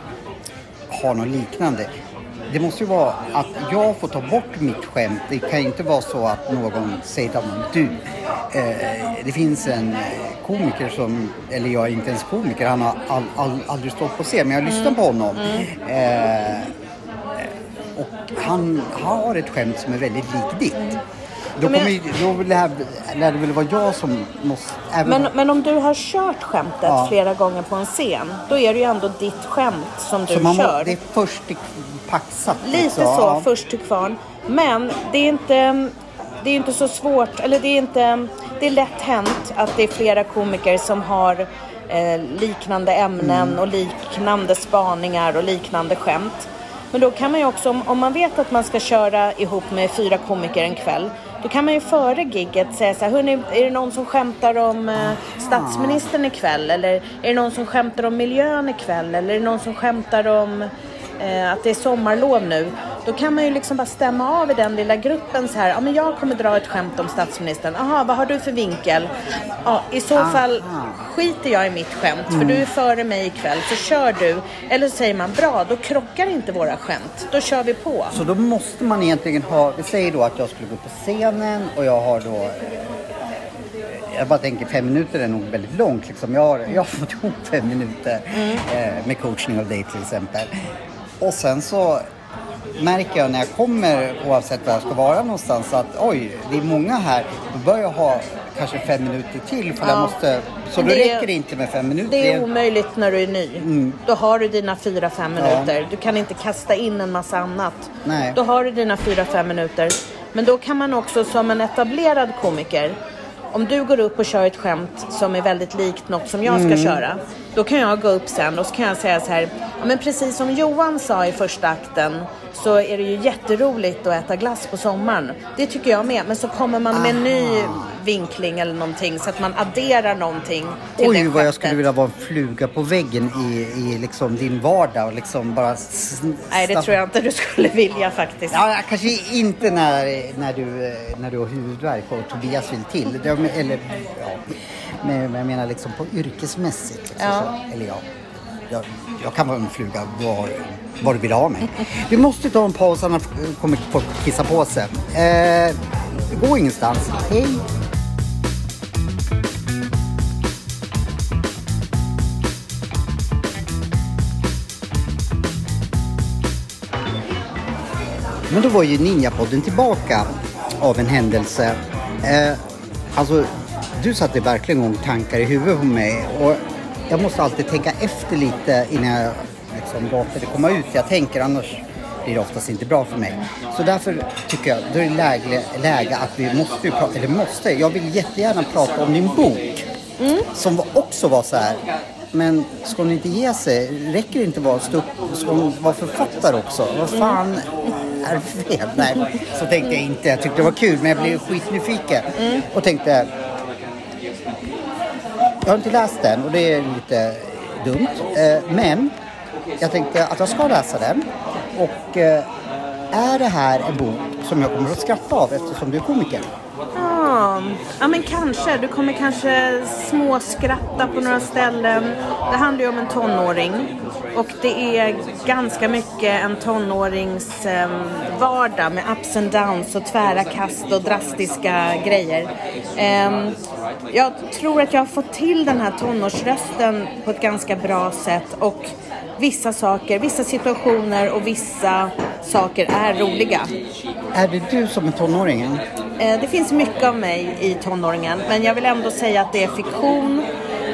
har något liknande. Det måste ju vara att jag får ta bort mitt skämt. Det kan ju inte vara så att någon säger till honom, du, eh, det finns en eh, komiker som, eller jag är inte ens komiker, han har all, all, aldrig stått på scen, men jag lyssnar på honom. Eh, och han har ett skämt som är väldigt likt ditt. Då, Men- kommer, då lär, lär det väl vara jag som måste... Även Men, men om du har kört skämtet Ja. flera gånger på en scen, då är det ju ändå ditt skämt som du så man kör. det är först till paxat. Lite liksom. så, Ja. först till kvarn. Men det är inte det är inte så svårt, eller det är inte, det är lätt hänt att det är flera komiker som har eh, liknande ämnen Mm. och liknande spaningar och liknande skämt. Men då kan man ju också, om, om man vet att man ska köra ihop med fyra komiker en kväll, då kan man ju före gigget säga så här, hörni, är det någon som skämtar om eh, statsministern ikväll? Eller är det någon som skämtar om miljön ikväll? Eller är det någon som skämtar om eh, att det är sommarlov nu. Då kan man ju liksom bara stämma av i den lilla gruppen så här, ja men jag kommer dra ett skämt om statsministern. Jaha, vad har du för vinkel? Ja, i så fall skiter jag i mitt skämt för du är före mig ikväll så kör du. Eller så säger man bra, då krockar inte våra skämt. Då kör vi på. Så då måste man egentligen ha, vi säger då att jag skulle gå på scenen och jag har då jag bara tänker fem minuter är nog väldigt långt. Liksom. Jag, har, jag har fått ihop fem minuter eh, med coachning av dig till exempel. Och sen så märker jag när jag kommer, oavsett var jag ska vara någonstans, att oj, det är många här. Då börjar jag ha kanske fem minuter till. För jag Ja. måste, så då Det räcker det inte med fem minuter. Det är omöjligt när du är ny. Mm. Då har du dina fyra, fem minuter. Du kan inte kasta in en massa annat. Nej. Då har du dina fyra, fem minuter. Men då kan man också som en etablerad komiker om du går upp och kör ett skämt som är väldigt likt något som jag ska Mm. köra. Då kan jag gå upp sen och så kan jag säga så här. Ja, men precis som Johan sa i första akten så är det ju jätteroligt att äta glass på sommaren. Det tycker jag med. Men så kommer man med en ny vinkling eller någonting så att man adderar någonting till Oj det vad jag skulle vilja vara en fluga på väggen i, i liksom din vardag och liksom bara... Nej, det tror jag inte du skulle vilja faktiskt. Ja, kanske inte när, när, du, eh, när du har huvudvärk och Tobias vill till. Det- Eller, ja. Men jag menar liksom på yrkesmässigt. Liksom, Ja. så. Eller ja, jag, jag kan vara en fluga var, var du vill ha mig. Vi måste ta en paus annars kommer folk kissa på sig. Eh, gå ingenstans. Hej! Men då var ju Ninjapodden tillbaka av en händelse. Eh, alltså, du satte verkligen igång tankar i huvudet på mig och jag måste alltid tänka efter lite innan jag liksom låter det komma ut. Jag tänker annars blir det oftast inte bra för mig. Så därför tycker jag då är det läge, läge att vi måste, ju prata, eller måste, jag vill jättegärna prata om din bok. Som var- också var så här. Men ska hon inte ge sig? Räcker det inte att vara stå upp? Ska hon vara författare också? Vad fan är det fel? Nej, så tänkte jag inte. Jag tyckte det var kul men jag blev skitnyfiken. Och tänkte... Jag har inte läst den och det är lite dumt. Eh, men jag tänkte att jag ska läsa den. Och eh, är det här en bok som jag kommer att skratta av eftersom du är komiker? Ja, ja, men kanske. Du kommer kanske småskratta på några ställen. Det handlar ju om en tonåring. Och det är ganska mycket en tonårings ehm, vardag med ups and downs och tvära kast och drastiska grejer. Ehm, jag tror att jag har fått till den här tonårsrösten på ett ganska bra sätt. Och vissa saker, vissa situationer och vissa saker är roliga. Är det du som är tonåringen? Eh, det finns mycket av mig i tonåringen, men jag vill ändå säga att det är fiktion.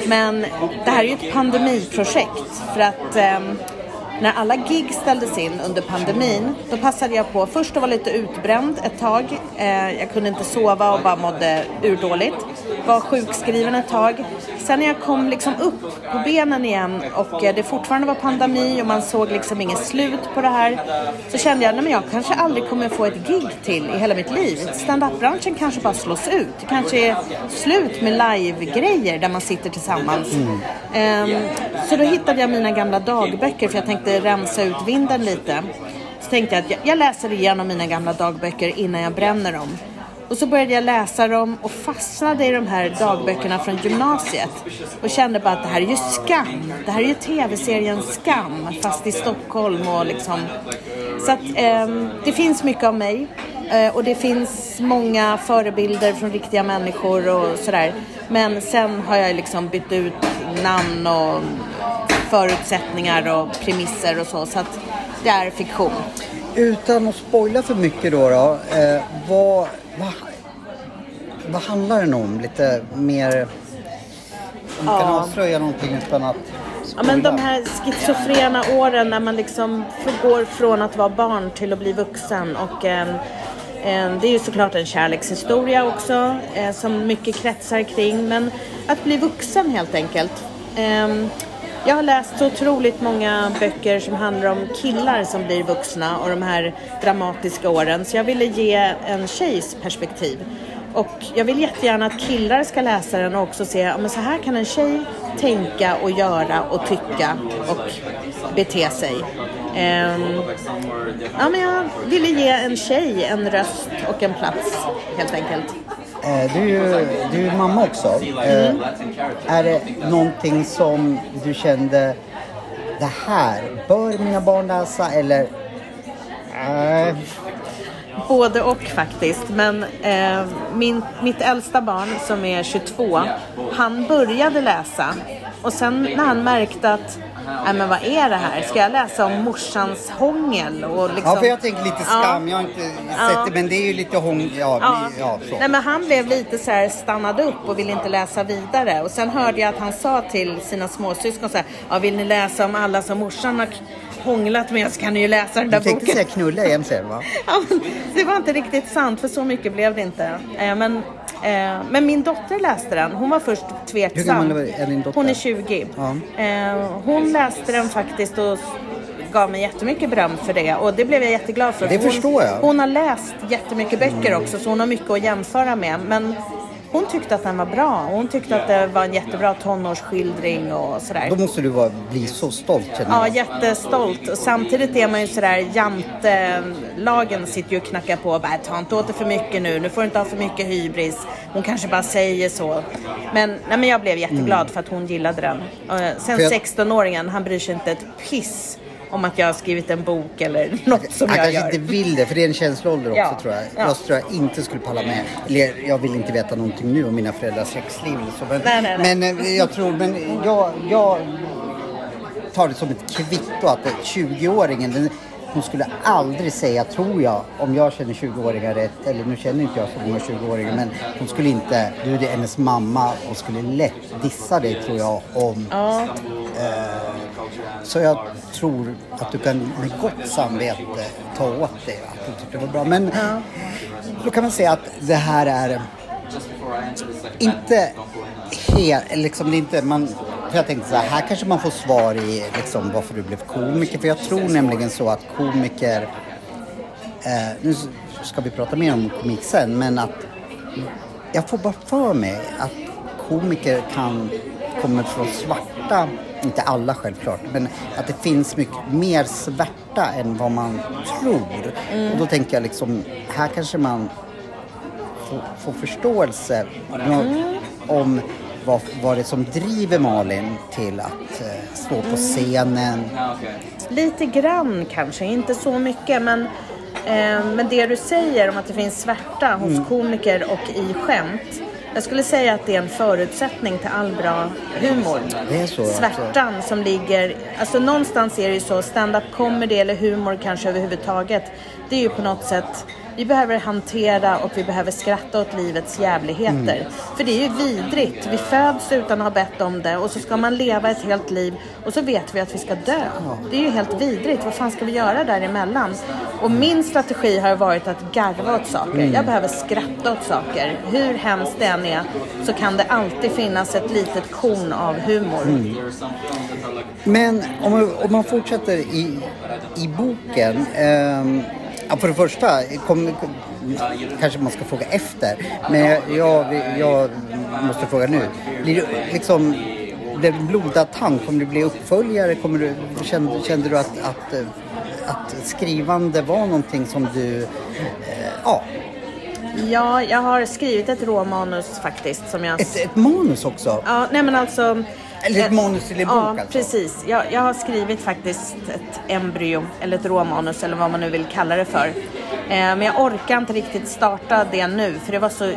Men det här är ju ett pandemiprojekt för att ehm, när alla gig ställdes in under pandemin, då passade jag på först att vara lite utbränd ett tag. Eh, jag kunde inte sova och bara mådde urdåligt. Var sjukskriven ett tag. Sen när jag kom liksom upp på benen igen och eh, det fortfarande var pandemi och man såg liksom inget slut på det här. Så kände jag, nej men jag kanske aldrig kommer få ett gig till i hela mitt liv. Stand-up-branschen kanske bara slås ut. Det kanske är slut med live-grejer där man sitter tillsammans. Ehm, så då hittade jag mina gamla dagböcker för jag tänkte rensa ut vinden lite. Så tänkte jag att jag, jag läser igenom mina gamla dagböcker innan jag bränner dem. Och så började jag läsa dem och fastnade i de här dagböckerna från gymnasiet. Och kände bara att det här är ju skam. Det här är ju tv-serien Skam fast i Stockholm och liksom. Så att eh, det finns mycket av mig. Eh, och det finns många förebilder från riktiga människor och sådär. Men sen har jag liksom bytt ut namn och förutsättningar och premisser och så. Så att det är fiktion. Utan att spoila för mycket då, då eh, vad, vad, vad handlar den om? Lite mer... Om du kan Ja. avslöja någonting utan att Ja, men de här schizofrena åren när man liksom går från att vara barn till att bli vuxen. Och, eh, eh, det är ju såklart en kärlekshistoria också eh, som mycket kretsar kring. Men att bli vuxen helt enkelt. Eh, jag har läst så otroligt många böcker som handlar om killar som blir vuxna och de här dramatiska åren. Så jag ville ge en tjejs perspektiv. Och jag vill jättegärna att killar ska läsa den och också se, ja men så här kan en tjej tänka och göra och tycka och bete sig. Ehm, ja, men jag ville ge en tjej en röst och en plats helt enkelt. Eh, du är ju du är ju mamma också. Eh, Är det någonting som du kände, det här bör mina barn läsa eller? Eh, Både och faktiskt. Men eh, min, mitt äldsta barn som är 22, han började läsa. Och sen när han märkte att, nej men vad är det här? Ska jag läsa om morsans hångel? Och liksom, ja, för jag tänker lite skam. Jag har inte sett det, men det är ju lite hång... Ja, Ja. ja. Nej, men han blev lite så här stannad upp och ville inte läsa vidare. Och sen hörde jag att han sa till sina småsyskon så här, ja, vill ni läsa om alla som morsan har hånglat med så kan ni ju läsa den där Du tänkte boken. säga knulla igen sen va? Ja, men det var inte riktigt sant för så mycket blev det inte. Eh, men, eh, men min dotter läste den. Hon var först tveksam. Hur gammal är din dotter? Hon är 20. Ja. Eh, hon läste den faktiskt och gav mig jättemycket beröm för det och det blev jag jätteglad för. Det För förstår jag. Hon har läst jättemycket böcker också så hon har mycket att jämföra med. Men hon tyckte att den var bra. Hon tyckte att det var en jättebra tonårsskildring och sådär. Då måste du vara, bli så stolt känner Ja, jag. jättestolt. Och samtidigt är man ju sådär, jantelagen sitter ju och knackar på och bara, ta inte åt det för mycket nu, nu får du inte ha för mycket hybris. Hon kanske bara säger så. Men, nej, men jag blev jätteglad för att hon gillade den. Och sen Mm. Jag- 16-åringen, han bryr sig inte ett piss om att jag har skrivit en bok eller något som Han jag kanske gör. inte vill det, för det är en känsloålder också Ja. tror jag. Ja. Jag tror jag inte skulle palla med. Eller jag vill inte veta någonting nu om mina föräldrars sexliv eller så. Men, Nej, nej, nej. men eh, jag tror, men jag, jag tar det som ett kvitto att 20-åringen, den, hon skulle aldrig säga, tror jag, om jag känner 20-åringar rätt, eller nu känner inte jag så många 20-åringar, men hon skulle inte, du är hennes mamma och skulle lätt dissa dig tror jag om Ja, så jag tror att du kan med gott samvete ta åt dig att du tyckte det var bra. Men då kan man säga att det här är inte helt, liksom det är inte, man, för jag tänkte så här, här kanske man får svar i liksom varför du blev komiker. För jag tror nämligen så att komiker, eh, nu ska vi prata mer om komik sen, men att jag får bara för mig att komiker kan, kommer från svarta, inte alla självklart, men att det finns mycket mer svärta än vad man tror. Och då tänker jag liksom, här kanske man får, får förståelse om vad, vad det är som driver Malin till att eh, stå på scenen. Lite grann kanske, inte så mycket. Men, eh, men det du säger om att det finns svärta hos Mm. komiker och i skämt. Jag skulle säga att det är en förutsättning till all bra humor. Det är så, alltså. Svärtan som ligger, alltså någonstans är det ju så, stand-up comedy eller humor kanske överhuvudtaget. Det är ju på något sätt, vi behöver hantera och vi behöver skratta åt livets jävligheter. Mm. För det är ju vidrigt. Vi föds utan att ha bett om det och så ska man leva ett helt liv och så vet vi att vi ska dö. Det är ju helt vidrigt. Vad fan ska vi göra däremellan? Och min strategi har varit att garva åt saker. Mm. Jag behöver skratta åt saker. Hur hemskt det än är så kan det alltid finnas ett litet korn av humor. Mm. Men om man, om man fortsätter i, i boken. ehm, ja, för det första, kom, kom, kanske man ska fråga efter. Men jag, jag, jag måste fråga nu. Blir du liksom, det blodad tand? Kommer det bli uppföljare? Kommer du, kände, kände du att, att, att skrivande var någonting som du... Eh, ja, Ja, jag har skrivit ett råmanus faktiskt som jag... ett, ett manus också? Ja, nej men alltså... Eller ett eh, manus till en bok Ja, alltså? precis. Jag, jag har skrivit faktiskt ett embryo, eller ett råmanus eller vad man nu vill kalla det för. Eh, men jag orkar inte riktigt starta det nu för det var så... mm,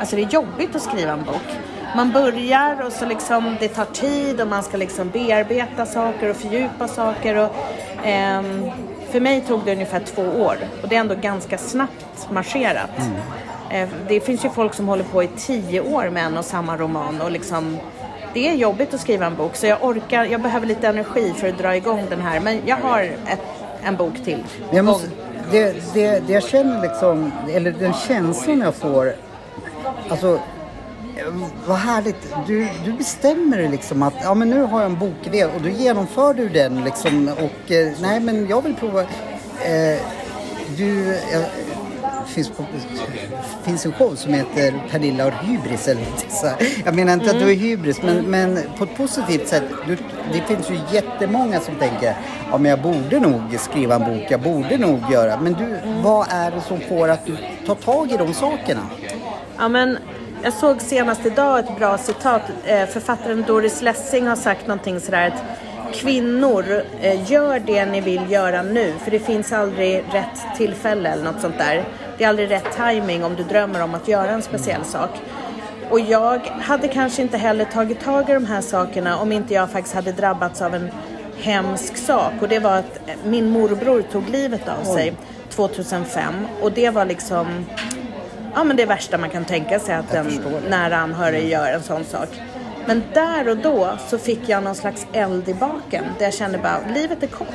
Alltså det är jobbigt att skriva en bok. Man börjar och så liksom det tar tid och man ska liksom bearbeta saker och fördjupa saker. Och, ehm, för mig tog det ungefär två år och det är ändå ganska snabbt marscherat. Eh, Det finns ju folk som håller på i tio år med en och samma roman och liksom det är jobbigt att skriva en bok så jag orkar, jag behöver lite energi för att dra igång den här men jag har ett, en bok till. Jag måste, det, det, det jag känner liksom, eller den känslan jag får, alltså vad härligt. Du, du bestämmer dig liksom att ja, men nu har jag en bokidé och då genomför du den liksom och eh, nej men jag vill prova. Eh, du, eh, finns, på, finns en show som heter Pernilla har hybris eller så Jag menar inte mm. att du är hybris men, men på ett positivt sätt. Du, det finns ju jättemånga som tänker ja men jag borde nog skriva en bok, jag borde nog göra. Men du, mm. vad är det som får att du tar tag i de sakerna? Ja men jag såg senast idag ett bra citat. Eh, författaren Doris Lessing har sagt någonting sådär att kvinnor, eh, gör det ni vill göra nu. För det finns aldrig rätt tillfälle eller något sånt där. Det är aldrig rätt timing om du drömmer om att göra en speciell sak. Och jag hade kanske inte heller tagit tag i de här sakerna om inte jag faktiskt hade drabbats av en hemsk sak. Och det var att min morbror tog livet av sig 2005. Och det var liksom ja, men det värsta man kan tänka sig att en nära anhörig gör en sån sak. Men där och då så fick jag någon slags eld i baken. Där jag kände bara, livet är kort.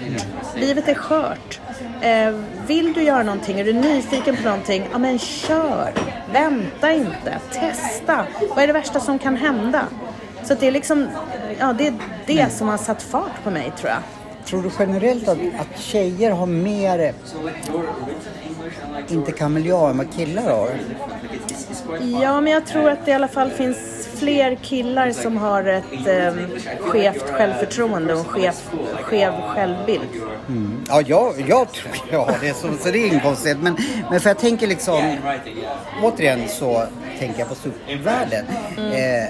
Livet är skört. Eh, vill du göra någonting, är du nyfiken på någonting, ja men kör. Vänta inte, testa. Vad är det värsta som kan hända? Så det är liksom, ja det är det som har satt fart på mig tror jag. Tror du generellt att, att tjejer har mer inte kameleon än vad killar har? Ja, men jag tror att det i alla fall finns fler killar som har ett eh, skevt självförtroende och en skev, skev självbild. Mm. Ja, jag, jag tror jag har det, så, så det är inget konstigt. Men, men för jag tänker liksom, återigen så tänker jag på ståuppvärlden. Mm. Eh,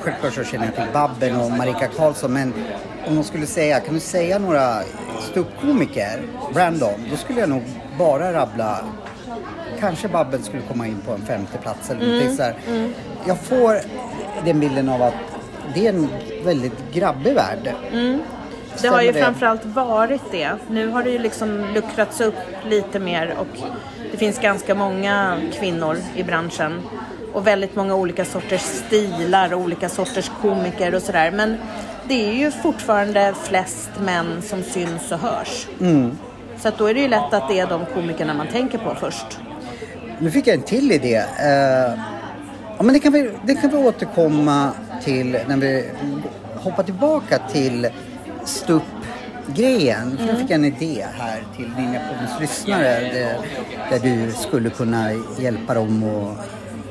självklart så känner jag till Babben och Marika Karlsson, men om de skulle säga, kan du säga några ståuppkomiker, random, då skulle jag nog bara rabbla kanske Babben skulle komma in på en femte plats eller mm. någonting mm. Jag får den bilden av att det är en väldigt grabbig värld. Mm. Det har ju det? framförallt varit det. Nu har det ju liksom luckrats upp lite mer och det finns ganska många kvinnor i branschen. Och väldigt många olika sorters stilar och olika sorters komiker och sådär. Men det är ju fortfarande flest män som syns och hörs. Mm. Så att då är det ju lätt att det är de komikerna man tänker på först. Nu fick jag en till idé. Uh, ja, men det, kan vi, det kan vi återkomma till när vi hoppar tillbaka till ståuppgrejen. Mm. För nu fick jag en idé här till dina lyssnare där, där du skulle kunna hjälpa dem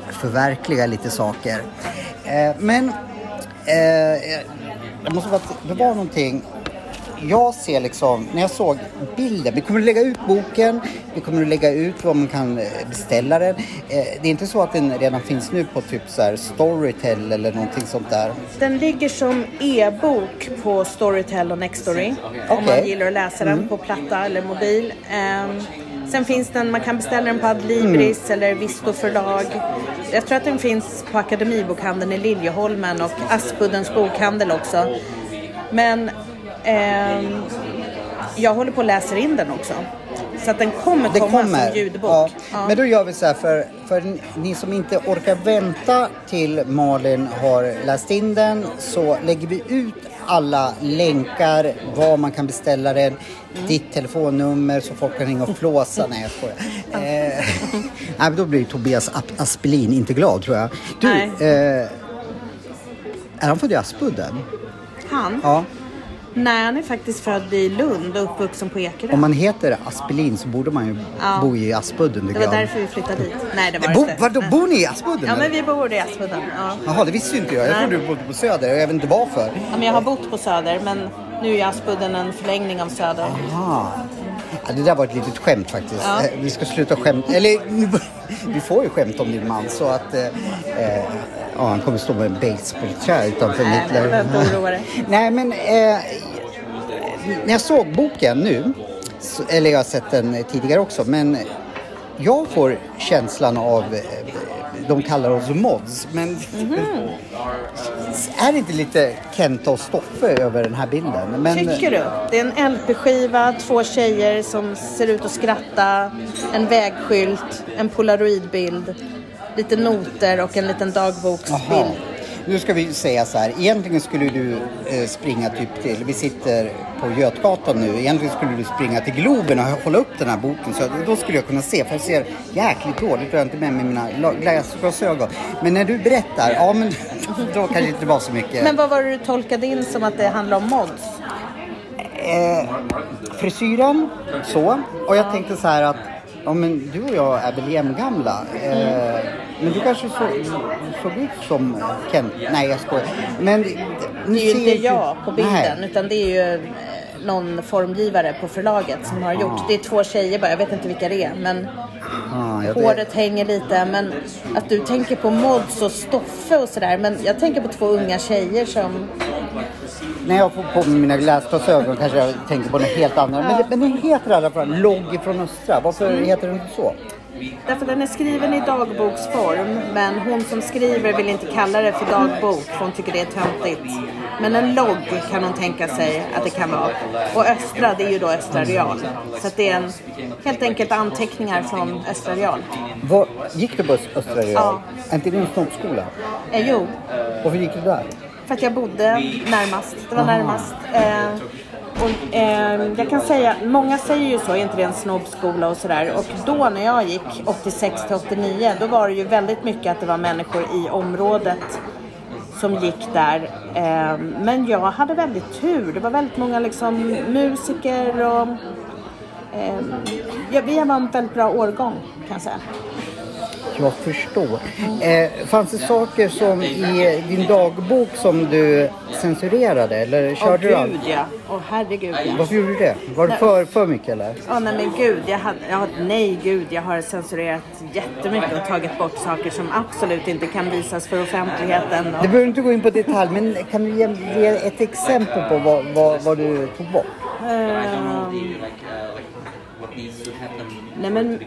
att förverkliga lite saker. Uh, men uh, jag måste bara, det var någonting jag ser liksom, när jag såg bilden, vi kommer att lägga ut boken, vi kommer att lägga ut var man kan eh, beställa den. Eh, det är inte så att den redan finns nu på typ så här Storytel eller någonting sånt där? Den ligger som e-bok på Storytel och Nextory. Okay. Om man gillar att läsa den mm. på platta eller mobil. Um, Sen finns den, man kan beställa den på Adlibris mm. eller Visto förlag. Jag tror att den finns på Akademibokhandeln i Liljeholmen och Aspuddens bokhandel också. Men Eh, jag håller på att läsa in den också. Så att den kommer komma kommer. som ljudbok. Ja. Ja. Men då gör vi så här för, för ni som inte orkar vänta till Malin har läst in den så lägger vi ut alla länkar, var man kan beställa den, mm. ditt telefonnummer så folk kan ringa och flåsa. Nej jag skojar. Eh, nej, då blir Tobias Aspelin inte glad tror jag. Du, eh, är han född i Aspudden? Han? Ja. Nej, han är faktiskt född i Lund och uppvuxen på Ekerö. Om man heter Aspelin så borde man ju ja. bo i Aspudden. Det var därför vi flyttade dit. Nej, det var Bo, inte. Vadå, bor ni i Aspudden? Ja, men vi bor i Aspudden. Ja. Jaha, det visste inte jag. Jag trodde du bodde på Söder. Jag vet inte varför. Ja, men jag har bott på Söder, men nu är Aspudden en förlängning av Söder. Aha. Ja, det där var ett litet skämt faktiskt. Ja. Eh, vi ska sluta skämta. Eller vi får ju skämt om din man så att eh, eh ja, han kommer stå med en basebollträ utanför Nej, mitt... Nej, jag behöver inte oroa dig. Nej, men eh, när jag såg boken nu, eller jag har sett den tidigare också, men jag får känslan av, eh, de kallar oss mods, men mm är det inte lite Kenta och Stoffe över den här bilden? Men, Tycker du? Det är en LP-skiva, två tjejer som ser ut att skratta, en vägskylt, en polaroidbild, lite noter och en liten dagboksbild. Nu ska vi säga så här, egentligen skulle du eh, springa typ till, vi sitter på Götgatan nu, egentligen skulle du springa till Globen och hålla upp den här boken så då skulle jag kunna se, för jag ser jäkligt dåligt, jag har inte med mig mina glasögon. Men när du berättar, ja men då kanske det inte var så mycket. Men vad var det du tolkade in som att det handlar om mods? Eh, frisyren, så. Och jag tänkte så här att Ja, men du och jag är väl jämngamla. Eh, men du kanske så, såg ut som Kent. Nej, jag skojar. Men det är ju inte jag på bilden, Nej. utan det är ju eh, någon formgivare på förlaget som har gjort. Det är två tjejer bara, jag vet inte vilka det är. Men ah, håret det... hänger lite. Men att du tänker på mods och Stoffe och sådär. Men jag tänker på två unga tjejer som när jag får på mig mina glasglasögon kanske jag tänker på något helt annat. Men, det, men den heter i alla fall Logg från Östra. Varför mm. heter den så? Därför den är skriven i dagboksform. Men hon som skriver vill inte kalla det för dagbok för hon tycker det är töntigt. Men en logg kan hon tänka sig att det kan vara. Och Östra det är ju då Östra Real. Så det är en, helt enkelt anteckningar från Östra Real. Var, gick du på Östra Real? Ja. Är inte det en snobbskola? Eh, jo. Varför gick du där? För att jag bodde närmast. Det var Aha. närmast. Eh, och, eh, jag kan säga, många säger ju så, är inte det en snobbskola och sådär. Och då när jag gick 86 till 89, då var det ju väldigt mycket att det var människor i området som gick där. Eh, men jag hade väldigt tur. Det var väldigt många liksom musiker och eh, ja, vi var en väldigt bra årgång kan jag säga jag förstår. Eh, fanns det saker som i din dagbok som du censurerade eller körde Åh gud ja, åh herregud ja. Varför gjorde du det? Var det för, för mycket eller? Ja nej men gud, jag hade, jag, nej gud, jag har censurerat jättemycket och tagit bort saker som absolut inte kan visas för offentligheten. Och... Det behöver inte gå in på detalj, men kan du ge, ge ett exempel på vad, vad, vad du tog bort? Um... Nej men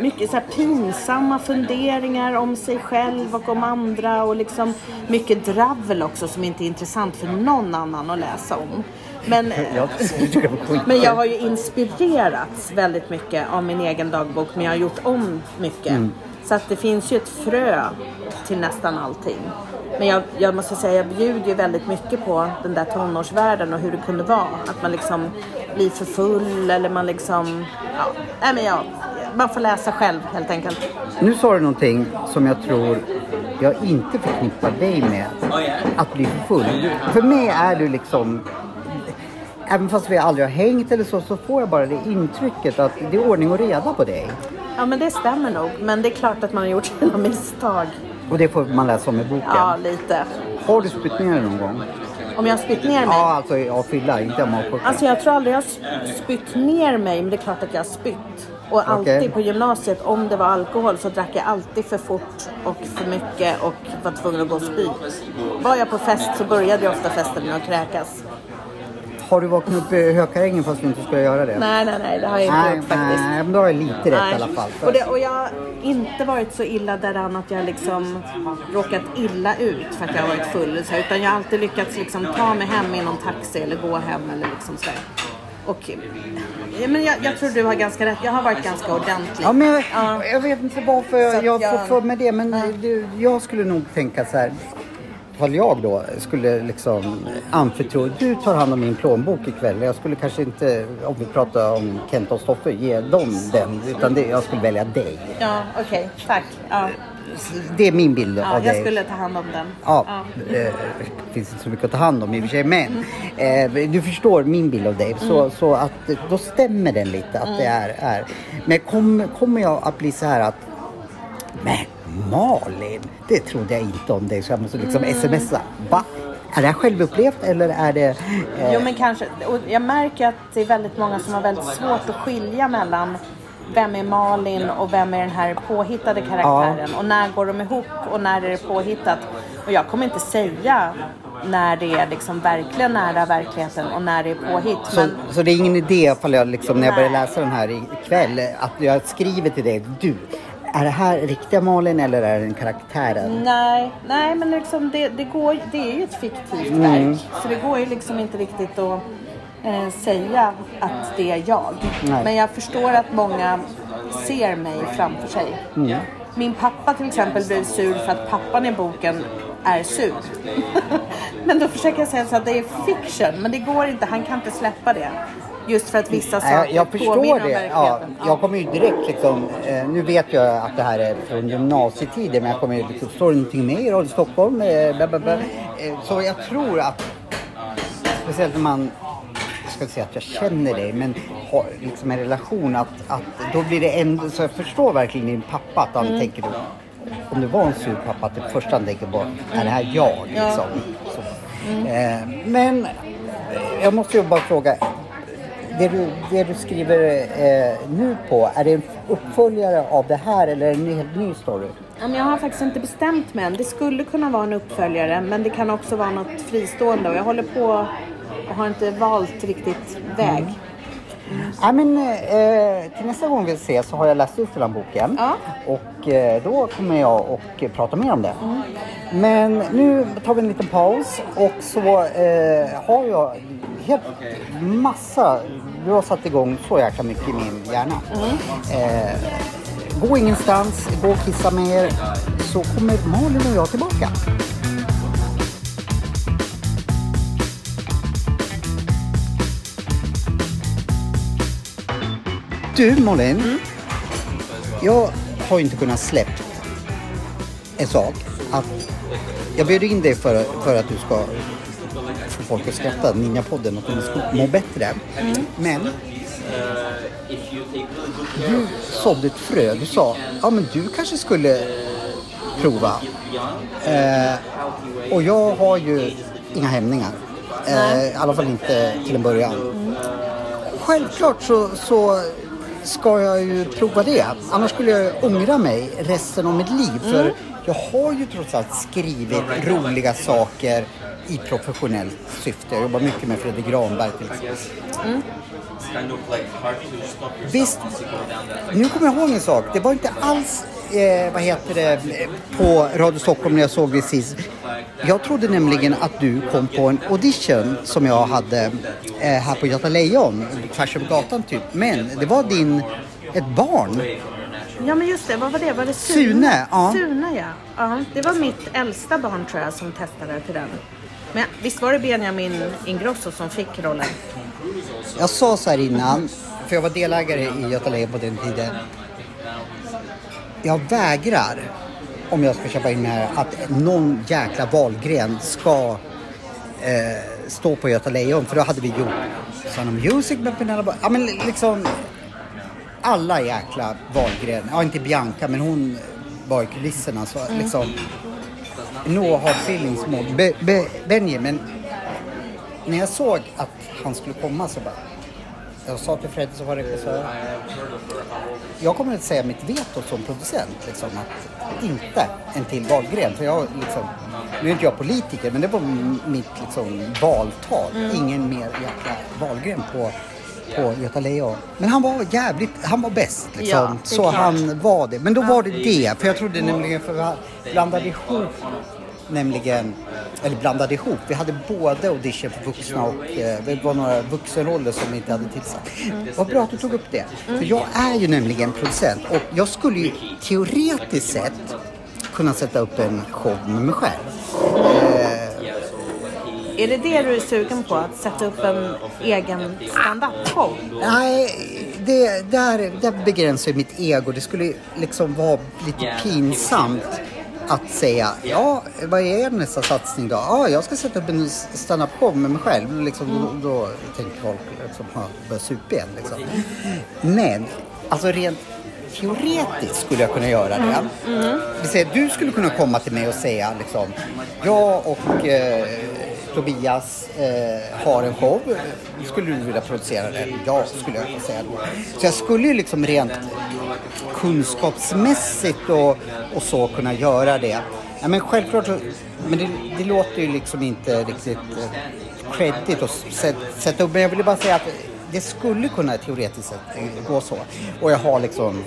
mycket så pinsamma funderingar om sig själv och om andra och liksom mycket dravel också som inte är intressant för någon annan att läsa om. Men, men jag har ju inspirerats väldigt mycket av min egen dagbok men jag har gjort om mycket. Mm. Så att det finns ju ett frö till nästan allting. Men jag, jag, måste säga, jag bjuder ju väldigt mycket på den där tonårsvärlden och hur det kunde vara. Att man liksom blir för full eller man liksom, ja, nej men jag, man får läsa själv helt enkelt. Nu sa du någonting som jag tror jag inte förknippar dig med. Att bli full. För mig är du liksom Även fast vi aldrig har hängt eller så, så får jag bara det intrycket att det är ordning och reda på dig. Ja, men det stämmer nog. Men det är klart att man har gjort sina misstag. Och det får man läsa om i boken? Ja, lite. Har du spytt ner någon gång? Om jag har spytt ner mig? Ja, alltså av fylla, inte av magsjuka. Alltså jag tror aldrig jag har spytt ner mig, men det är klart att jag har spytt. Och alltid okay. på gymnasiet, om det var alkohol så drack jag alltid för fort och för mycket och var tvungen att gå och spy. Var jag på fest så började jag ofta festen med att kräkas. Har du vaknat upp i hökarängen fast du inte skulle göra det? Nej, nej, nej, det har jag inte nej, gjort faktiskt. Nej, men då har jag lite rätt nej. i alla fall. Och, det, och jag har inte varit så illa däran att jag liksom råkat illa ut för att jag har varit full. Så, utan jag har alltid lyckats liksom ta mig hem i någon taxi eller gå hem eller liksom sådär. Och, men jag, jag, tror du har ganska rätt. Jag har varit ganska ordentlig. Ja, men jag, ja. jag vet inte varför jag, jag får för mig det. Men ja. du, jag skulle nog tänka så här ifall jag då skulle liksom anförtro, du tar hand om min plånbok ikväll. Jag skulle kanske inte, om vi pratar om Kent och Stoffe, ge dem den. Utan det, jag skulle välja dig. Ja, okej. Okay. Tack. Ja. Det är min bild ja, av dig. Jag skulle ta hand om den. Ja, ja. Det eh, finns inte så mycket att ta hand om i och för sig. Men eh, du förstår min bild av dig. Så, mm. så att då stämmer den lite att mm. det är, är. Men kommer kom jag att bli så här att men Malin, det trodde jag inte om dig. Så jag måste liksom mm. smsa. Va? Är det här självupplevt eller är det... Eh... Jo men kanske. Och jag märker att det är väldigt många som har väldigt svårt att skilja mellan vem är Malin och vem är den här påhittade karaktären? Ja. Och när går de ihop och när är det påhittat? Och jag kommer inte säga när det är liksom verkligen nära verkligheten och när det är påhitt. Så, men... så det är ingen idé ifall jag liksom, när jag börjar läsa den här ikväll att jag skriver till dig, du, är det här riktiga Malin eller är det en karaktären? Nej, nej men liksom det, det, går, det är ju ett fiktivt mm. verk. Så det går ju liksom inte riktigt att eh, säga att det är jag. Nej. Men jag förstår att många ser mig framför sig. Mm. Min pappa till exempel blev sur för att pappan i boken är sur. men då försöker jag säga så att det är fiction, men det går inte. Han kan inte släppa det. Just för att vissa saker jag, jag förstår det. Ja, jag kommer ju direkt liksom, eh, nu vet jag att det här är från gymnasietiden men jag kommer ju liksom, står det någonting mer i Radio Stockholm? Eh, bla, bla, bla. Eh, så jag tror att, speciellt när man, jag ska inte säga att jag känner dig, men ha liksom en relation att, att då blir det ändå, så jag förstår verkligen din pappa att han Mm. tänker då, om det var en sur pappa att det första han tänker på är det här jag liksom. Så. Mm. Eh, men jag måste ju bara fråga, det du, det du skriver eh, nu på, är det en uppföljare av det här eller är det en helt ny story? Ja, men Jag har faktiskt inte bestämt mig än. Det skulle kunna vara en uppföljare men det kan också vara något fristående och jag håller på och har inte valt riktigt väg. Ja, men, eh, till nästa gång vi ses så har jag läst ut den här boken. Ja. Och eh, då kommer jag och prata mer om det. Men nu tar vi en liten paus och så eh, har jag helt massa, du har satt igång så jäkla mycket i min hjärna. Eh, gå ingenstans, gå och kissa med er så kommer Malin och jag tillbaka. Du Malin, jag har ju inte kunnat släppt en sak. Att jag bjöd in dig för, för att du ska folk att skratta, Ninjapodden, och att de ska må bättre. Men du sådde ett frö. Du sa, ja men du kanske skulle prova. Eh, och jag har ju inga hämningar. Eh, I alla fall inte till en början. Självklart så, så ska jag ju prova det. Annars skulle jag ångra mig resten av mitt liv. För jag har ju trots allt skrivit roliga saker i professionellt syfte. Jag jobbar mycket med Fredrik Granberg till exempel. Visst, nu kommer jag ihåg en sak. Det var inte alls, eh, vad heter det, på Radio Stockholm när jag såg det sist. Jag trodde nämligen att du kom på en audition som jag hade eh, här på Göta Lejon, tvärs över gatan typ. Men det var din, ett barn. Ja men just det, vad var det? Var det Sune? Sune, ja. Sune ja. ja. Det var mitt äldsta barn tror jag som testade till den. Men visst var det Benjamin Ingrosso som fick rollen? Jag sa så här innan, för jag var delägare i Göta Lejon på den tiden. Jag vägrar, om jag ska köpa in här, att någon jäkla Wahlgren ska eh, stå på Göta Lejon. För då hade vi gjort Sound of Music med Bo- Ja men liksom alla jäkla Wahlgren. Ja inte Bianca men hon var i kulisserna. Så liksom No hard feelings mot Be- Be- Benji. Men när jag såg att han skulle komma så bara jag sa till Fred som var regissör. Jag kommer att säga mitt veto som producent. Liksom, att inte en till Wahlgren. För jag, liksom, nu är inte jag politiker men det var mitt liksom, valtal. Ingen mer jäkla Wahlgren på, på Göta Lejon. Men han var jävligt, han var bäst. Liksom. Ja, så klart. han var det. Men då var det det. För jag trodde nämligen, för vi blandade ihop nämligen, eller blandade ihop. Vi hade både audition för vuxna och eh, det var några vuxenroller som vi inte hade tillsatt. Vad bra att du tog upp det. För jag är ju nämligen producent och jag skulle ju teoretiskt sett kunna sätta upp en show med mig själv. Är det det du är sugen på? Att sätta upp en egen standup-show? Nej, det, där, där begränsar ju mitt ego. Det skulle liksom vara lite pinsamt att säga, ja, vad är nästa satsning då? Ja, jag ska sätta upp en standup-show med mig själv. Liksom, då, då tänker folk liksom, ha börjat supa igen. Liksom. Men, alltså rent teoretiskt skulle jag kunna göra det. Det vill säga, du skulle kunna komma till mig och säga liksom, jag och eh, Tobias eh, har en show. Skulle du vilja producera den? Ja, skulle jag säga då. Så jag skulle ju liksom rent kunskapsmässigt och, och så kunna göra det. Ja, men självklart men det, det låter ju liksom inte riktigt eh, credit att sätta upp. Men jag ville bara säga att det skulle kunna teoretiskt sett gå så. Och jag har liksom,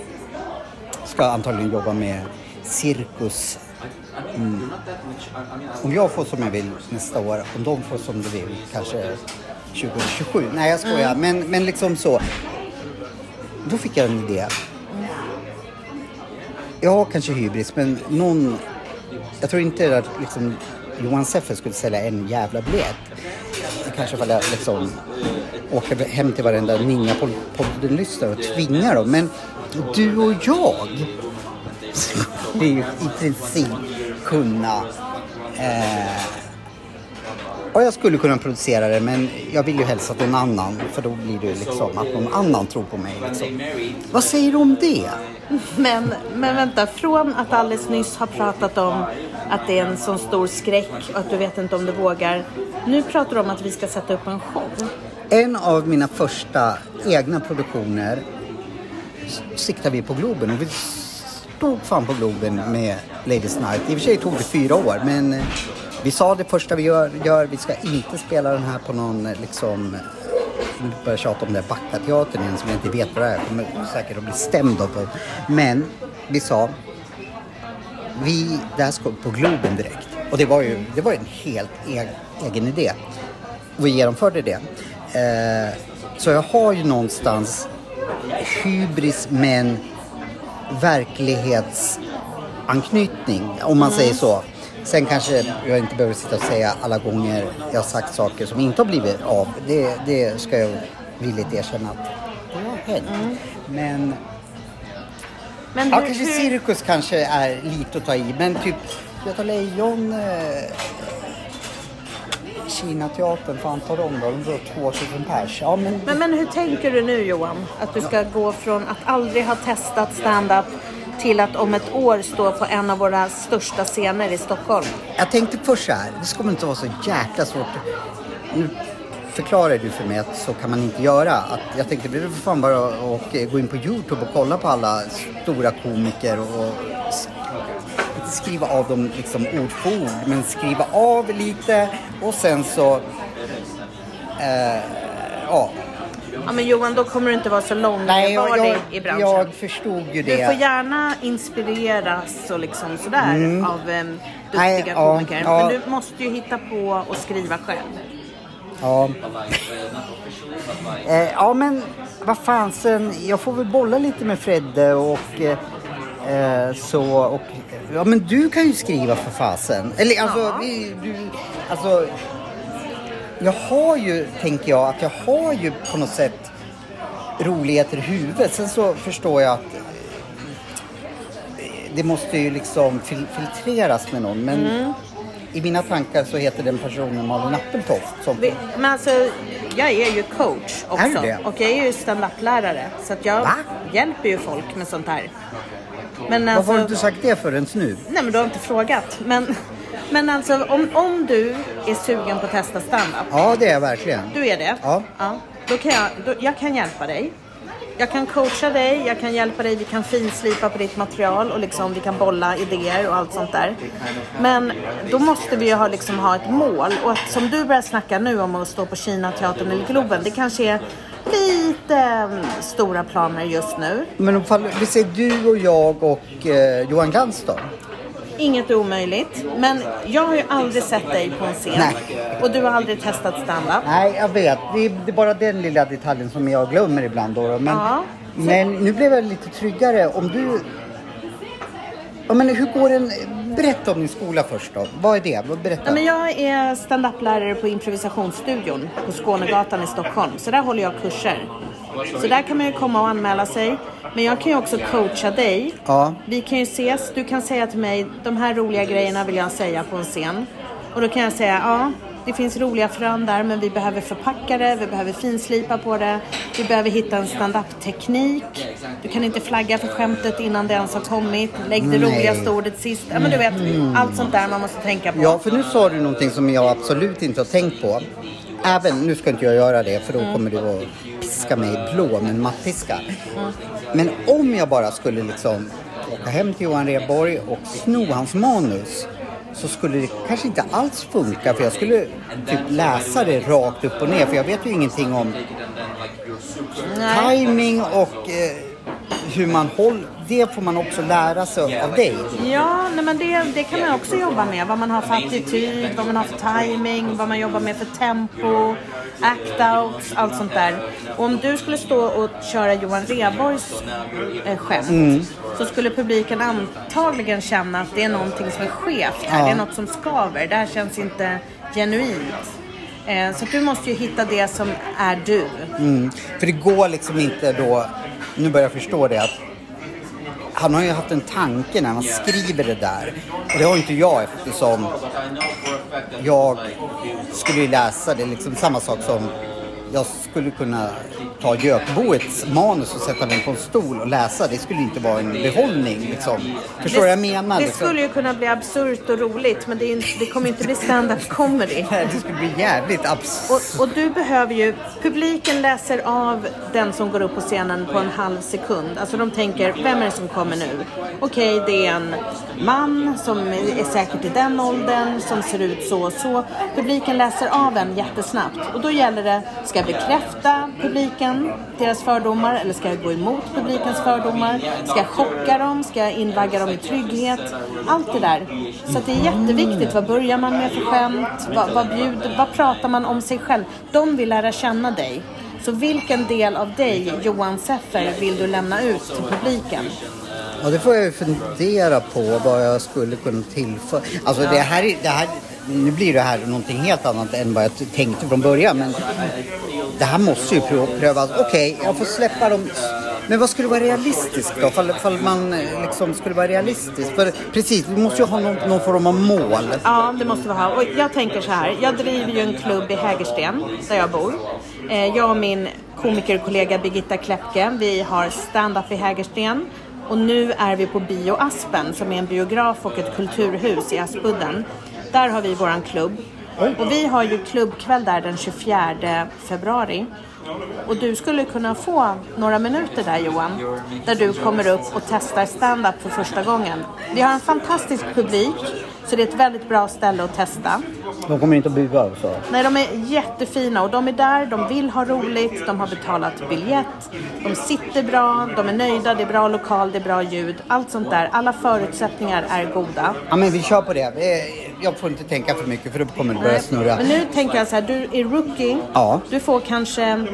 ska antagligen jobba med cirkus Mm. Om jag får som jag vill nästa år, om de får som de vill kanske 2027. Nej jag skojar, men, men liksom så. Då fick jag en idé. Ja, kanske hybris, men någon... Jag tror inte att liksom, Johan Seffer skulle sälja en jävla biljett. Kanske var jag liksom åka hem till varenda Ninja-podden-lyssnare och tvinga dem. Men du och jag skulle ju i princip kunna eh, Ja, jag skulle kunna producera det men jag vill ju helst att någon annan för då blir det liksom att någon annan tror på mig. Liksom. Vad säger du om det? Men, men vänta, från att alldeles nyss ha pratat om att det är en sån stor skräck och att du vet inte om du vågar. Nu pratar du om att vi ska sätta upp en show. En av mina första egna produktioner siktar vi på Globen och vi stod fan på Globen med Ladies Night. I och för sig tog det fyra år men eh, vi sa det första vi gör, gör vi ska inte spela den här på någon eh, liksom nu börjar tjata om det Backateatern igen som jag inte vet vad det är. Jag kommer säkert att bli stämd av Men vi sa vi, det här ska på Globen direkt. Och det var ju det var en helt egen, egen idé. Och vi genomförde det. Eh, så jag har ju någonstans hybris men verklighetsanknytning om man säger så. Sen kanske jag inte behöver sitta och säga alla gånger jag har sagt saker som inte har blivit av. Det, det ska jag villigt erkänna att det har hänt. Men Men Ja, hur- kanske hur- cirkus kanske är lite att ta i, men typ Göta Lejon, eh, Kinateatern, fan tar de då? De drar 2000 pers. Ja, men, Men, men hur tänker du nu Johan? Att du ska gå från att aldrig ha testat stand-up till att om ett år stå på en av våra största scener i Stockholm. jag tänkte först så här, det ska väl inte vara så jäkla svårt. Nu förklarar du för mig att så kan man inte göra. Att jag tänkte det är för fan bara att eh, gå in på Youtube och kolla på alla stora komiker och inte skriva av dem liksom ord för ord, men skriva av lite och sen så eh, ja, Ja men Johan, då kommer du inte vara så Nej, jag, långvarig i branschen. jag förstod ju det. Du får gärna inspireras och liksom sådär av eh, duktiga Mm. Ja, komiker. ja. Men du måste ju hitta på och skriva själv. Ja. eh, ja, men vad fan sen. Jag får väl bolla lite med Fredde och eh, eh, så. Och, ja, men du kan ju skriva för fasen. Eller alltså, Ja. vi, du, alltså. Jag har ju, tänker jag, att jag har ju på något sätt roligheter i huvudet. Sen så förstår jag att eh, det måste ju liksom fil- filtreras med någon. Men Mm. i mina tankar så heter den personen Malin Appeltoft. Som, Men alltså, jag är ju coach också. Är det? Och jag är ju standup-lärare. Så att jag Va? hjälper ju folk med sånt här. Men Varför har du alltså, inte sagt det förrän nu? nej men du har inte frågat. Men, men alltså om, om du är sugen på att testa standup. Ja, det är jag verkligen. Du är det? Ja. Då kan jag, då, jag kan hjälpa dig. Jag kan coacha dig, jag kan hjälpa dig, vi kan finslipa på ditt material och liksom, vi kan bolla idéer och allt sånt där. Men då måste vi ju ha, liksom, ha ett mål. Och att, som du börjar snacka nu om att stå på Kina-teatern eller Globen, det kanske är lite mm, stora planer just nu. Men om vi säger du och jag och eh, Johan Glans då? Inget är omöjligt. Men jag har ju aldrig sett dig på en scen. Nej. Och du har aldrig testat stand-up. Nej, jag vet. Det är, det är bara den lilla detaljen som jag glömmer ibland. Då. Men, Ja. men nu blev jag lite tryggare. Om du... Ja, men hur går den... Berätta om din skola först då. Vad är det? Berätta. Ja, men jag är stand-up-lärare på improvisationsstudion på Skånegatan i Stockholm. Så där håller jag kurser. Så där kan man ju komma och anmäla sig. Men jag kan ju också coacha dig. Ja. Vi kan ju ses. Du kan säga till mig, de här roliga grejerna vill jag säga på en scen. Och då kan jag säga, ja, det finns roliga frön där men vi behöver förpacka det, vi behöver finslipa på det. Vi behöver hitta en stand-up-teknik. Du kan inte flagga för skämtet innan det ens har kommit. Lägg det Nej. roligaste ordet sist. Ja men du vet, allt sånt där man måste tänka på. Ja, för nu sa du någonting som jag absolut inte har tänkt på. Även, nu ska inte jag göra det för då kommer du att piska mig blå med en mattpiska. Men om jag bara skulle liksom åka hem till Johan Rheborg och sno hans manus så skulle det kanske inte alls funka för jag skulle typ läsa det rakt upp och ner för jag vet ju ingenting om Nej. timing och eh, hur man håller. Det får man också lära sig av dig. Ja, nej men det, det kan man också jobba med. Vad man har för attityd, vad man har för timing, vad man jobbar med för tempo, act-outs, allt sånt där. Och om du skulle stå och köra Johan Rheborgs eh, skämt så skulle publiken antagligen känna att det är någonting som är skevt här. Ja. Det är något som skaver. Det här känns inte genuint. Eh, så du måste ju hitta det som är du. Mm. För det går liksom inte då, nu börjar jag förstå det, att han har ju haft en tanke när han skriver det där. Och det har inte jag eftersom jag skulle ju läsa det, liksom samma sak som jag skulle kunna ta Gökboets manus och sätta den på en stol och läsa. Det skulle inte vara en behållning. Liksom. Förstår du vad jag menar? Det liksom? skulle ju kunna bli absurt och roligt men det, är, det kommer inte bli stand-up comedy. Nej, det skulle bli jävligt absurt. Och, och, du behöver ju, publiken läser av den som går upp på scenen på en halv sekund. Alltså de tänker, vem är det som kommer nu? Okej, okay, det är en man som är säkert i den åldern, som ser ut så och så. Publiken läser av en jättesnabbt. Och då gäller det, ska jag bekräfta publiken, deras fördomar, eller ska jag gå emot publikens fördomar? Ska jag chocka dem? Ska jag invagga dem i trygghet? Allt det där. Så det är jätteviktigt. Vad börjar man med för skämt? Vad, vad, bjuder, vad pratar man om sig själv? De vill lära känna dig. Så vilken del av dig, Johan Seffer, vill du lämna ut till publiken? Ja, det får jag ju fundera på vad jag skulle kunna tillföra. Alltså ja. det, här, det här, nu blir det här någonting helt annat än vad jag tänkte från början. Men det här måste ju prövas. Okej, okay, jag får släppa dem. Men vad skulle vara realistiskt då? Fall, fall man eh, liksom skulle vara realistisk. För precis, vi måste ju ha någon, någon form av mål. Ja, det måste vi ha. Och jag tänker så här. Jag driver ju en klubb i Hägersten, där jag bor. Eh, jag och min komikerkollega Birgitta Kläppke, vi har stand-up i Hägersten. Och nu är vi på Bio Aspen som är en biograf och ett kulturhus i Aspudden. Där har vi våran klubb. Och vi har ju klubbkväll där den 24 februari. Och du skulle kunna få några minuter där Johan, där du kommer upp och testar stand-up för första gången. Vi har en fantastisk publik, så det är ett väldigt bra ställe att testa. De kommer inte att bua så? Nej, de är jättefina och de är där, de vill ha roligt, de har betalat biljett, de sitter bra, de är nöjda, det är bra lokal, det är bra ljud, allt sånt där. Alla förutsättningar är goda. Ja, men vi kör på det. Jag får inte tänka för mycket för då kommer det börja snurra. Men nu tänker jag så här, du är rookie. Ja. Du får kanske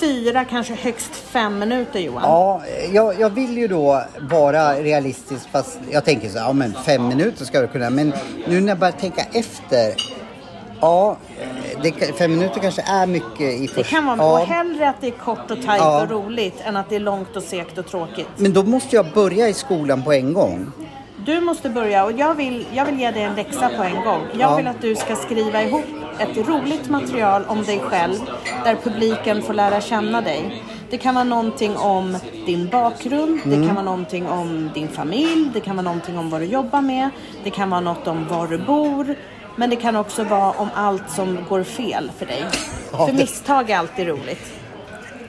fyra, kanske högst fem minuter Johan. Ja, jag, jag vill ju då vara realistisk fast jag tänker så här, ja men fem minuter ska du kunna. Men nu när jag börjar tänka efter Ja, det, fem minuter kanske är mycket i första... Det kan vara, ja. och hellre att det är kort och tajt ja. och roligt än att det är långt och segt och tråkigt. Men då måste jag börja i skolan på en gång. Du måste börja och jag vill, jag vill ge dig en läxa på en gång. Jag ja. vill att du ska skriva ihop ett roligt material om dig själv där publiken får lära känna dig. Det kan vara någonting om din bakgrund, mm. det kan vara någonting om din familj, det kan vara någonting om vad du jobbar med, det kan vara något om var du bor, men det kan också vara om allt som går fel för dig. Ja, för misstag är alltid roligt.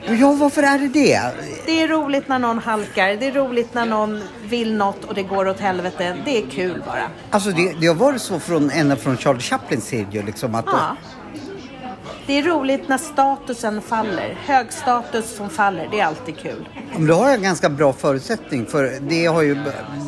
Ja, varför är det det? Det är roligt när någon halkar, det är roligt när någon vill något och det går åt helvete. Det är kul bara. Alltså det, det har varit så från, ända från Charlie Chaplins tid liksom att... Ja. Det är roligt när statusen faller. Hög status som faller, det är alltid kul. Då har jag ganska bra förutsättning för det har ju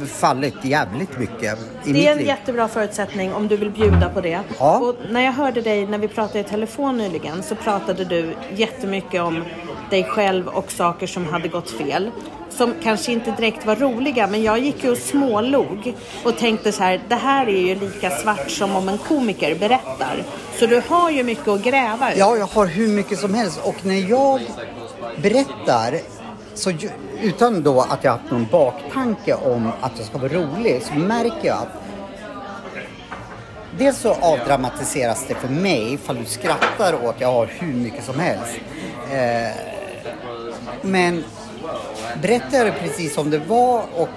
fallit jävligt mycket i Det är en liv. jättebra förutsättning om du vill bjuda på det. Ja. Och när jag hörde dig när vi pratade i telefon nyligen så pratade du jättemycket om dig själv och saker som hade gått fel. Som kanske inte direkt var roliga, men jag gick ju och smålog och tänkte så här, det här är ju lika svart som om en komiker berättar. Så du har ju mycket att gräva ur. Ja, jag har hur mycket som helst och när jag berättar så utan då att jag haft någon baktanke om att det ska vara roligt så märker jag att Dels så avdramatiseras det för mig ifall du skrattar åt jag har hur mycket som helst. Eh, men berättar jag det precis som det var och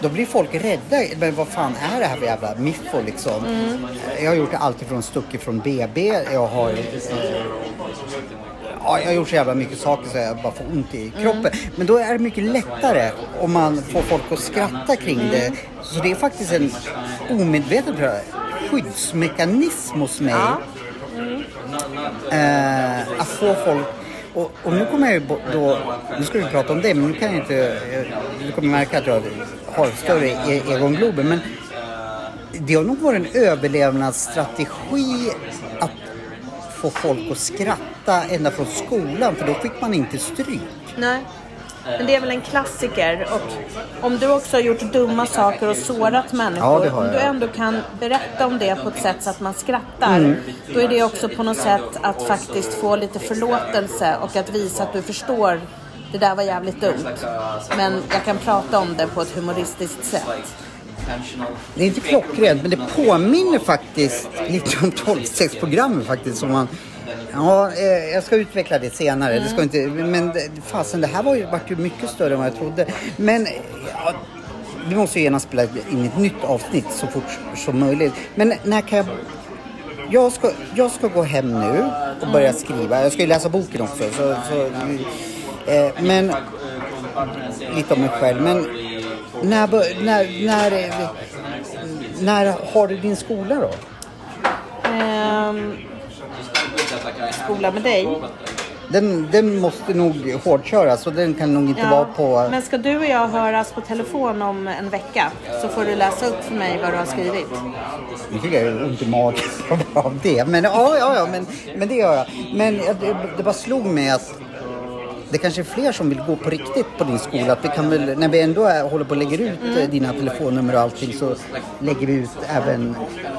då blir folk rädda. Men vad fan är det här för jävla miffo liksom? Mm. Jag har gjort allt ifrån stuckit från BB. Jag har... Eh, ja, jag har gjort så jävla mycket saker så jag bara får ont i kroppen. Mm. Men då är det mycket lättare om man får folk att skratta kring mm. det. Så det är faktiskt en omedveten skyddsmekanism hos mig. Ja. Mm. Eh, att få folk och, och, nu kommer jag ju då, nu ska vi prata om det, men nu kan jag inte, eh, du kommer märka att jag har större egonglober. Egon Globen, men det har nog varit en överlevnadsstrategi att få folk att skratta ända från skolan, för då fick man inte stryk. Nej. Men det är väl en klassiker. Och om du också har gjort dumma saker och sårat människor. Ja, om du ändå kan berätta om det på ett sätt så att man skrattar. Mm. Då är det också på något sätt att faktiskt få lite förlåtelse och att visa att du förstår det där var jävligt dumt. Men jag kan prata om det på ett humoristiskt sätt. det är inte klockrent, men det påminner faktiskt lite om 12-6-programmet faktiskt. Som man, ja, eh, jag ska utveckla det senare. Det ska inte, men fasen, det här var ju, vart ju mycket större än vad jag trodde. Men ja, vi måste ju gärna spela in ett nytt avsnitt så fort som möjligt. Men när kan jag... Jag ska, jag ska gå hem nu och börja skriva. Jag ska ju läsa boken också. Så, så, eh, men lite om mig själv. Men när, när, när, eh, när har du din skola då? Ehm, skola med dig. Den, den måste nog hårdköras så den kan nog inte vara på... Men ska du och jag höras på telefon om en vecka så får du läsa upp för mig vad du har skrivit. Nu fick jag ju ont i magen av det. Men ja, ja, ja men, men det gör jag. Men jag- det, det bara slog mig att det kanske är fler som vill gå på riktigt på din skola. Att vi kan väl, när vi ändå är, håller på och lägger ut eh, dina telefonnummer och allting så lägger vi ut även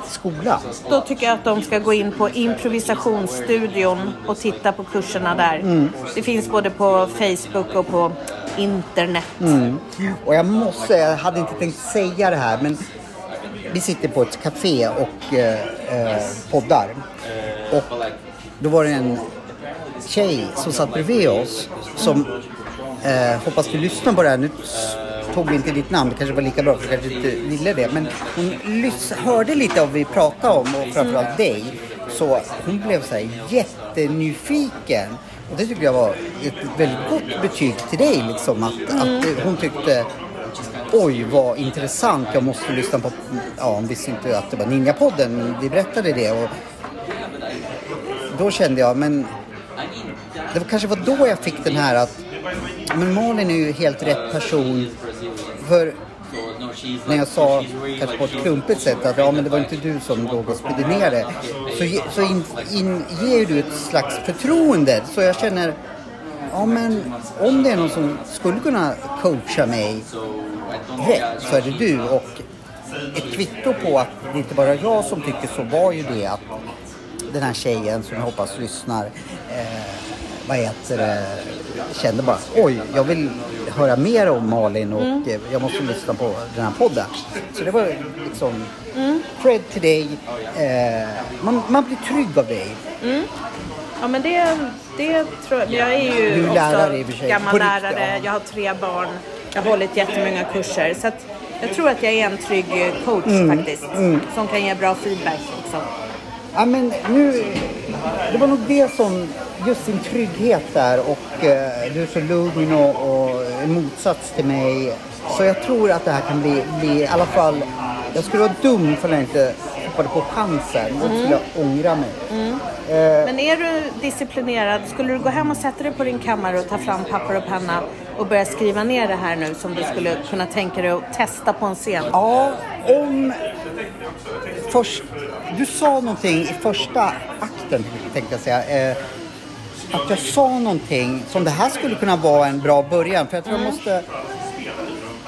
skolan. Då tycker jag att de ska gå in på improvisationsstudion och titta på kurserna där. Mm. Det finns både på Facebook och på internet. Mm. Och jag måste säga, jag hade inte tänkt säga det här men vi sitter på ett café och eh, eh, poddar. Och då var det en tjej som satt bredvid oss som eh, hoppas du lyssnar på det här. Nu tog vi inte ditt namn, det kanske var lika bra för du kanske inte ville det. Men hon hörde lite av vad vi pratade om och framförallt dig. Så hon blev så här jättenyfiken. Och det tycker jag var ett väldigt gott betyg till dig liksom. Att, att hon tyckte Oj vad intressant, jag måste lyssna på... Ja, hon visste inte att det var Ninjapodden, men vi berättade det och då kände jag, men det var kanske var då jag fick den här att men Malin är ju helt rätt person. För när jag sa, kanske på ett klumpigt sätt, att ja men det var inte du som låg och spydde ner det. Så, så in, in, ger du ett slags förtroende. Så jag känner, ja men om det är någon som skulle kunna coacha mig rätt så är det du. Och ett kvitto på att det inte bara är jag som tycker så var ju det att den här tjejen som jag hoppas lyssnar, eh, vad heter det, kände bara oj, jag vill höra mer om Malin och eh, jag måste lyssna på den här podden. Så det var liksom cred till dig. Eh, man, man blir trygg av dig. Ja men det, det tror jag. Jag är ju också lärare gammal lärare. ja. Jag har tre barn. Jag har hållit jättemånga kurser. Så att jag tror att jag är en trygg eh, coach Mm, faktiskt. Som kan ge bra feedback också. Ja, men nu, det var nog det som, just din trygghet där och eh, du är så lugn och, och en motsats till mig. Så jag tror att det här kan bli, bli i alla fall, jag skulle vara dum för jag inte hoppade på chansen. Då skulle jag ångra mig. Eh, Men är du disciplinerad, skulle du gå hem och sätta dig på din kammare och ta fram papper och penna och börja skriva ner det här nu som du skulle kunna tänka dig att testa på en scen? Ja, om... Först, du sa någonting i första akten, tänkte jag säga. Eh, att jag sa någonting som det här skulle kunna vara en bra början. För jag tror jag måste...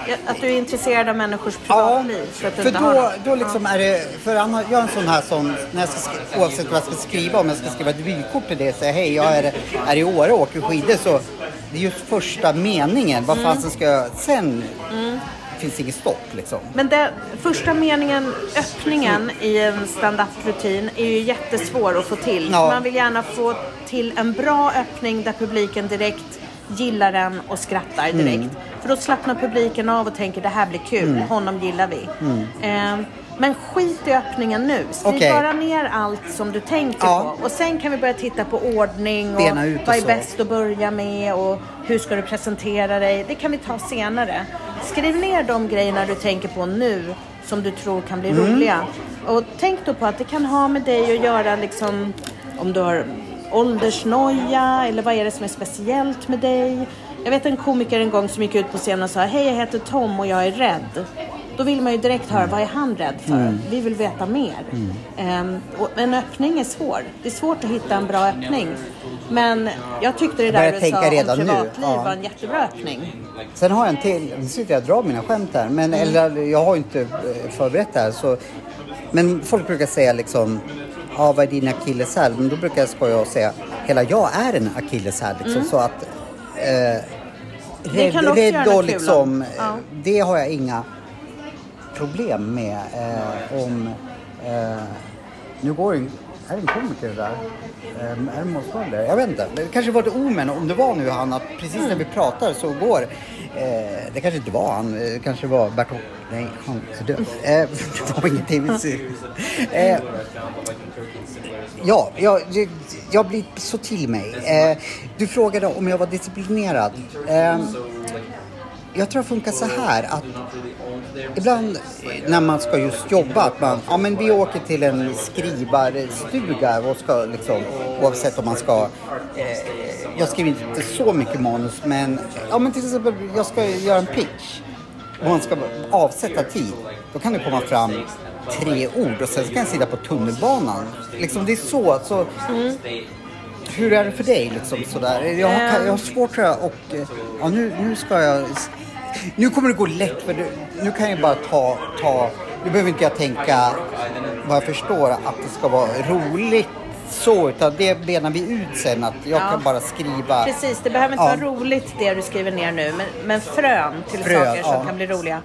Ja, Att du är intresserad av människors Ja, privatliv? du för har då, då liksom är det... För Anna, jag är en sån här som, när jag ska, oavsett vad jag ska skriva, om jag ska skriva ett vykort till det och säga hej, jag är, är i Åre och åker skidor så det är just första meningen. Vad Mm. fasen ska jag... Sen finns det inget stopp liksom. Men den första meningen, öppningen i en stand-up-rutin är ju jättesvår att få till. Ja. Man vill gärna få till en bra öppning där publiken direkt gillar den och skrattar Mm. direkt. För då slappnar publiken av och tänker det här blir kul, Mm. honom gillar vi. Ehm, men skit i öppningen nu. Skriv Okej. bara ner allt som du tänker Ja. på. Och sen kan vi börja titta på ordning och och vad är så. bäst att börja med och hur ska du presentera dig. Det kan vi ta senare. Skriv ner de grejerna du tänker på nu som du tror kan bli Mm. roliga. Och tänk då på att det kan ha med dig att göra liksom om du har åldersnoja eller vad är det som är speciellt med dig. Jag vet en komiker en gång som gick ut på scenen och sa Hej jag heter Tom och jag är rädd. Då vill man ju direkt höra vad är han rädd för? Mm. Vi vill veta mer. Ehm, och en öppning är svår. Det är svårt att hitta en bra öppning. Men jag tyckte det där du tänka sa om redan nu. privatliv Ja. var en jättebra öppning. Sen har jag en till. Nu sitter jag och drar mina skämt här. Men, eller, jag har inte eh, förberett det här. Så, men folk brukar säga liksom, ja vad är din akilleshäl? Men då brukar jag skoja och säga, hela jag är en akilleshäl. Liksom, Så att eh, Det kan också rädd och liksom, om. Ja. det har jag inga problem med eh, om... Eh, nu går en... Är det en komiker det där? Eh, är det där? Jag vet inte. Det kanske var ett omen om det var nu han att precis när vi pratar så går... Eh, det kanske inte var han. Det kanske var Bertil... Nej, han är död. Eh, det var ingenting. Eh, ja, jag, jag, blir så till mig. Eh, du frågade om jag var disciplinerad. Eh, jag tror det funkar så här att ibland när man ska just jobba, att man, ja men vi åker till en skrivarstuga och ska liksom, oavsett om man ska, eh, jag skriver inte så mycket manus men, ja men till exempel jag ska göra en pitch och man ska avsätta tid, då kan det komma fram tre ord och sen ska jag sitta på tunnelbanan. Liksom det är så. så mm. Hur är det för dig liksom sådär? Jag har, jag har svårt tror jag och ja, nu, nu ska jag nu kommer det gå lätt för du, nu kan jag bara ta, ta, nu behöver inte jag tänka vad jag förstår att det ska vara roligt så, utan det benar vi ut sen att jag ja. kan bara skriva. Precis, det behöver inte ja. vara roligt det du skriver ner nu, men, men frön till frön, saker som kan bli roliga.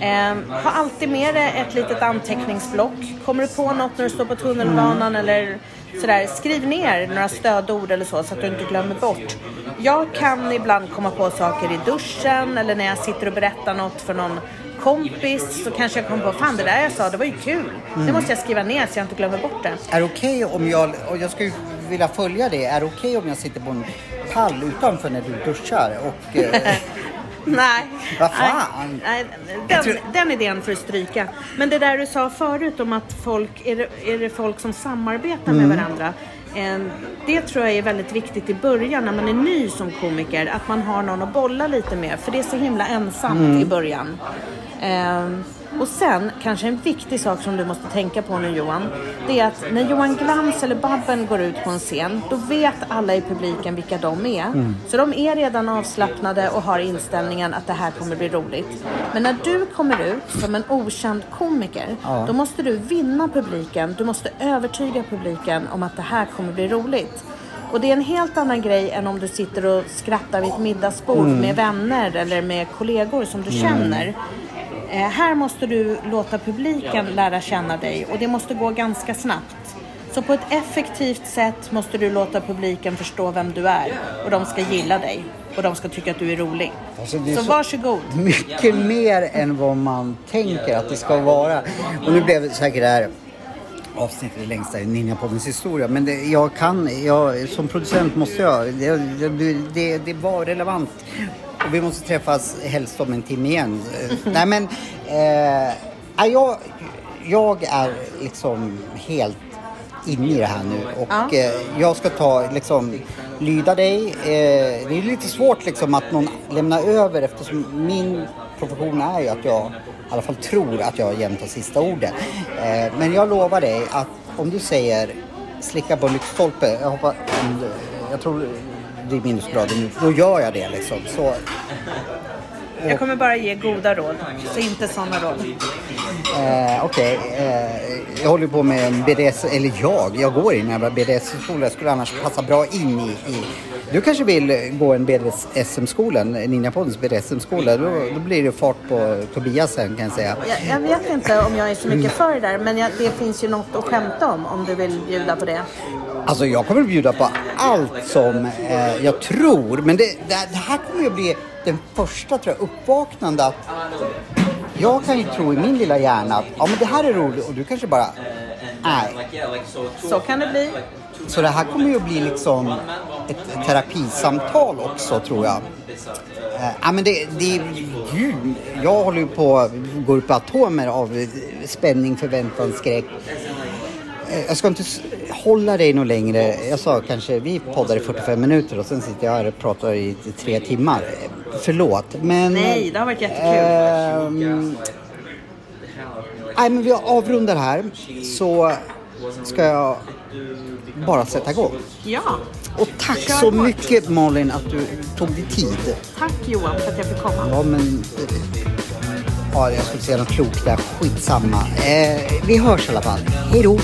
Eh, ha alltid med dig ett litet anteckningsblock. Kommer du på något när du står på tunnelbanan mm. eller sådär, skriv ner några stödord eller så, så att du inte glömmer bort. Jag kan ibland komma på saker i duschen eller när jag sitter och berättar något för någon kompis så kanske jag kommer på, fan det där jag sa det var ju kul. Mm. Det måste jag skriva ner så jag inte glömmer bort det. Är det okej okay om jag, och jag skulle vilja följa det, är det okej okay om jag sitter på en pall utanför när du duschar och eh, Nej. Vad fan? Nej, den, tror... den idén får du stryka. Men det där du sa förut om att folk, är det, är det folk som samarbetar mm. med varandra? Det tror jag är väldigt viktigt i början när man är ny som komiker, att man har någon att bolla lite med. För det är så himla ensamt mm. i början. Och sen, kanske en viktig sak som du måste tänka på nu Johan, det är att när Johan Glans eller Babben går ut på en scen, då vet alla i publiken vilka de är. Mm. Så de är redan avslappnade och har inställningen att det här kommer bli roligt. Men när du kommer ut som en okänd komiker, ja. då måste du vinna publiken. Du måste övertyga publiken om att det här kommer bli roligt. Och det är en helt annan grej än om du sitter och skrattar vid ett middagsbord mm. med vänner eller med kollegor som du mm. känner. Eh, här måste du låta publiken lära känna dig och det måste gå ganska snabbt. Så på ett effektivt sätt måste du låta publiken förstå vem du är och de ska gilla dig och de ska tycka att du är rolig. Alltså är så, så varsågod. Mycket mer än vad man tänker att det ska vara. Och nu blev det säkert det här avsnittet det längsta i Ninjapoddens historia. Men det, jag kan, jag, som producent måste jag, det, det, det var relevant och vi måste träffas helst om en timme igen. Nej men, eh, jag, jag är liksom helt inne i det här nu och ja. eh, jag ska ta liksom lyda dig. Eh, det är lite svårt liksom att någon lämnar över eftersom min profession är ju att jag i alla fall tror att jag jämt har sista ordet. Eh, men jag lovar dig att om du säger slicka på lyktstolpe, jag hoppas, jag tror det är minusgrader nu, då gör jag det liksom. Så, jag kommer bara ge goda råd, så inte sådana råd. Eh, Okej, okay. eh, jag håller på med en BDS, eller jag, jag går i en BDS-skola. Jag skulle annars passa bra in i, i du kanske vill gå en BDSM-skola, Ninjapoddens BDSM-skola. Då, då blir det fart på Tobias sen kan jag säga. Jag, jag vet inte om jag är så mycket för det där, men jag, det finns ju något att skämta om, om du vill bjuda på det. Alltså jag kommer att bjuda på allt som eh, jag tror, men det, det, det här kommer ju bli den första tror jag, uppvaknande att jag kan ju tro i min lilla hjärna att ja, men det här är roligt och du kanske bara nej. Så kan det bli. Så det här kommer ju att bli liksom ett terapisamtal också tror jag. Eh, ja, men det, det, gud, jag håller ju på att gå upp atomer av spänning, förväntan, skräck. Eh, jag ska inte hålla dig något längre. Jag sa kanske vi poddar i 45 minuter och sen sitter jag här och pratar i tre timmar. Förlåt, men... Nej, det har varit jättekul. Ähm, nej, men vi avrundar här så ska jag bara sätta igång. Ja. Och tack Kör så bort. mycket Malin att du tog dig tid. Tack Johan för att jag fick komma. Ja, men... Ja, jag skulle säga något klokt där. Skitsamma. Eh, vi hörs i alla fall. Hej då!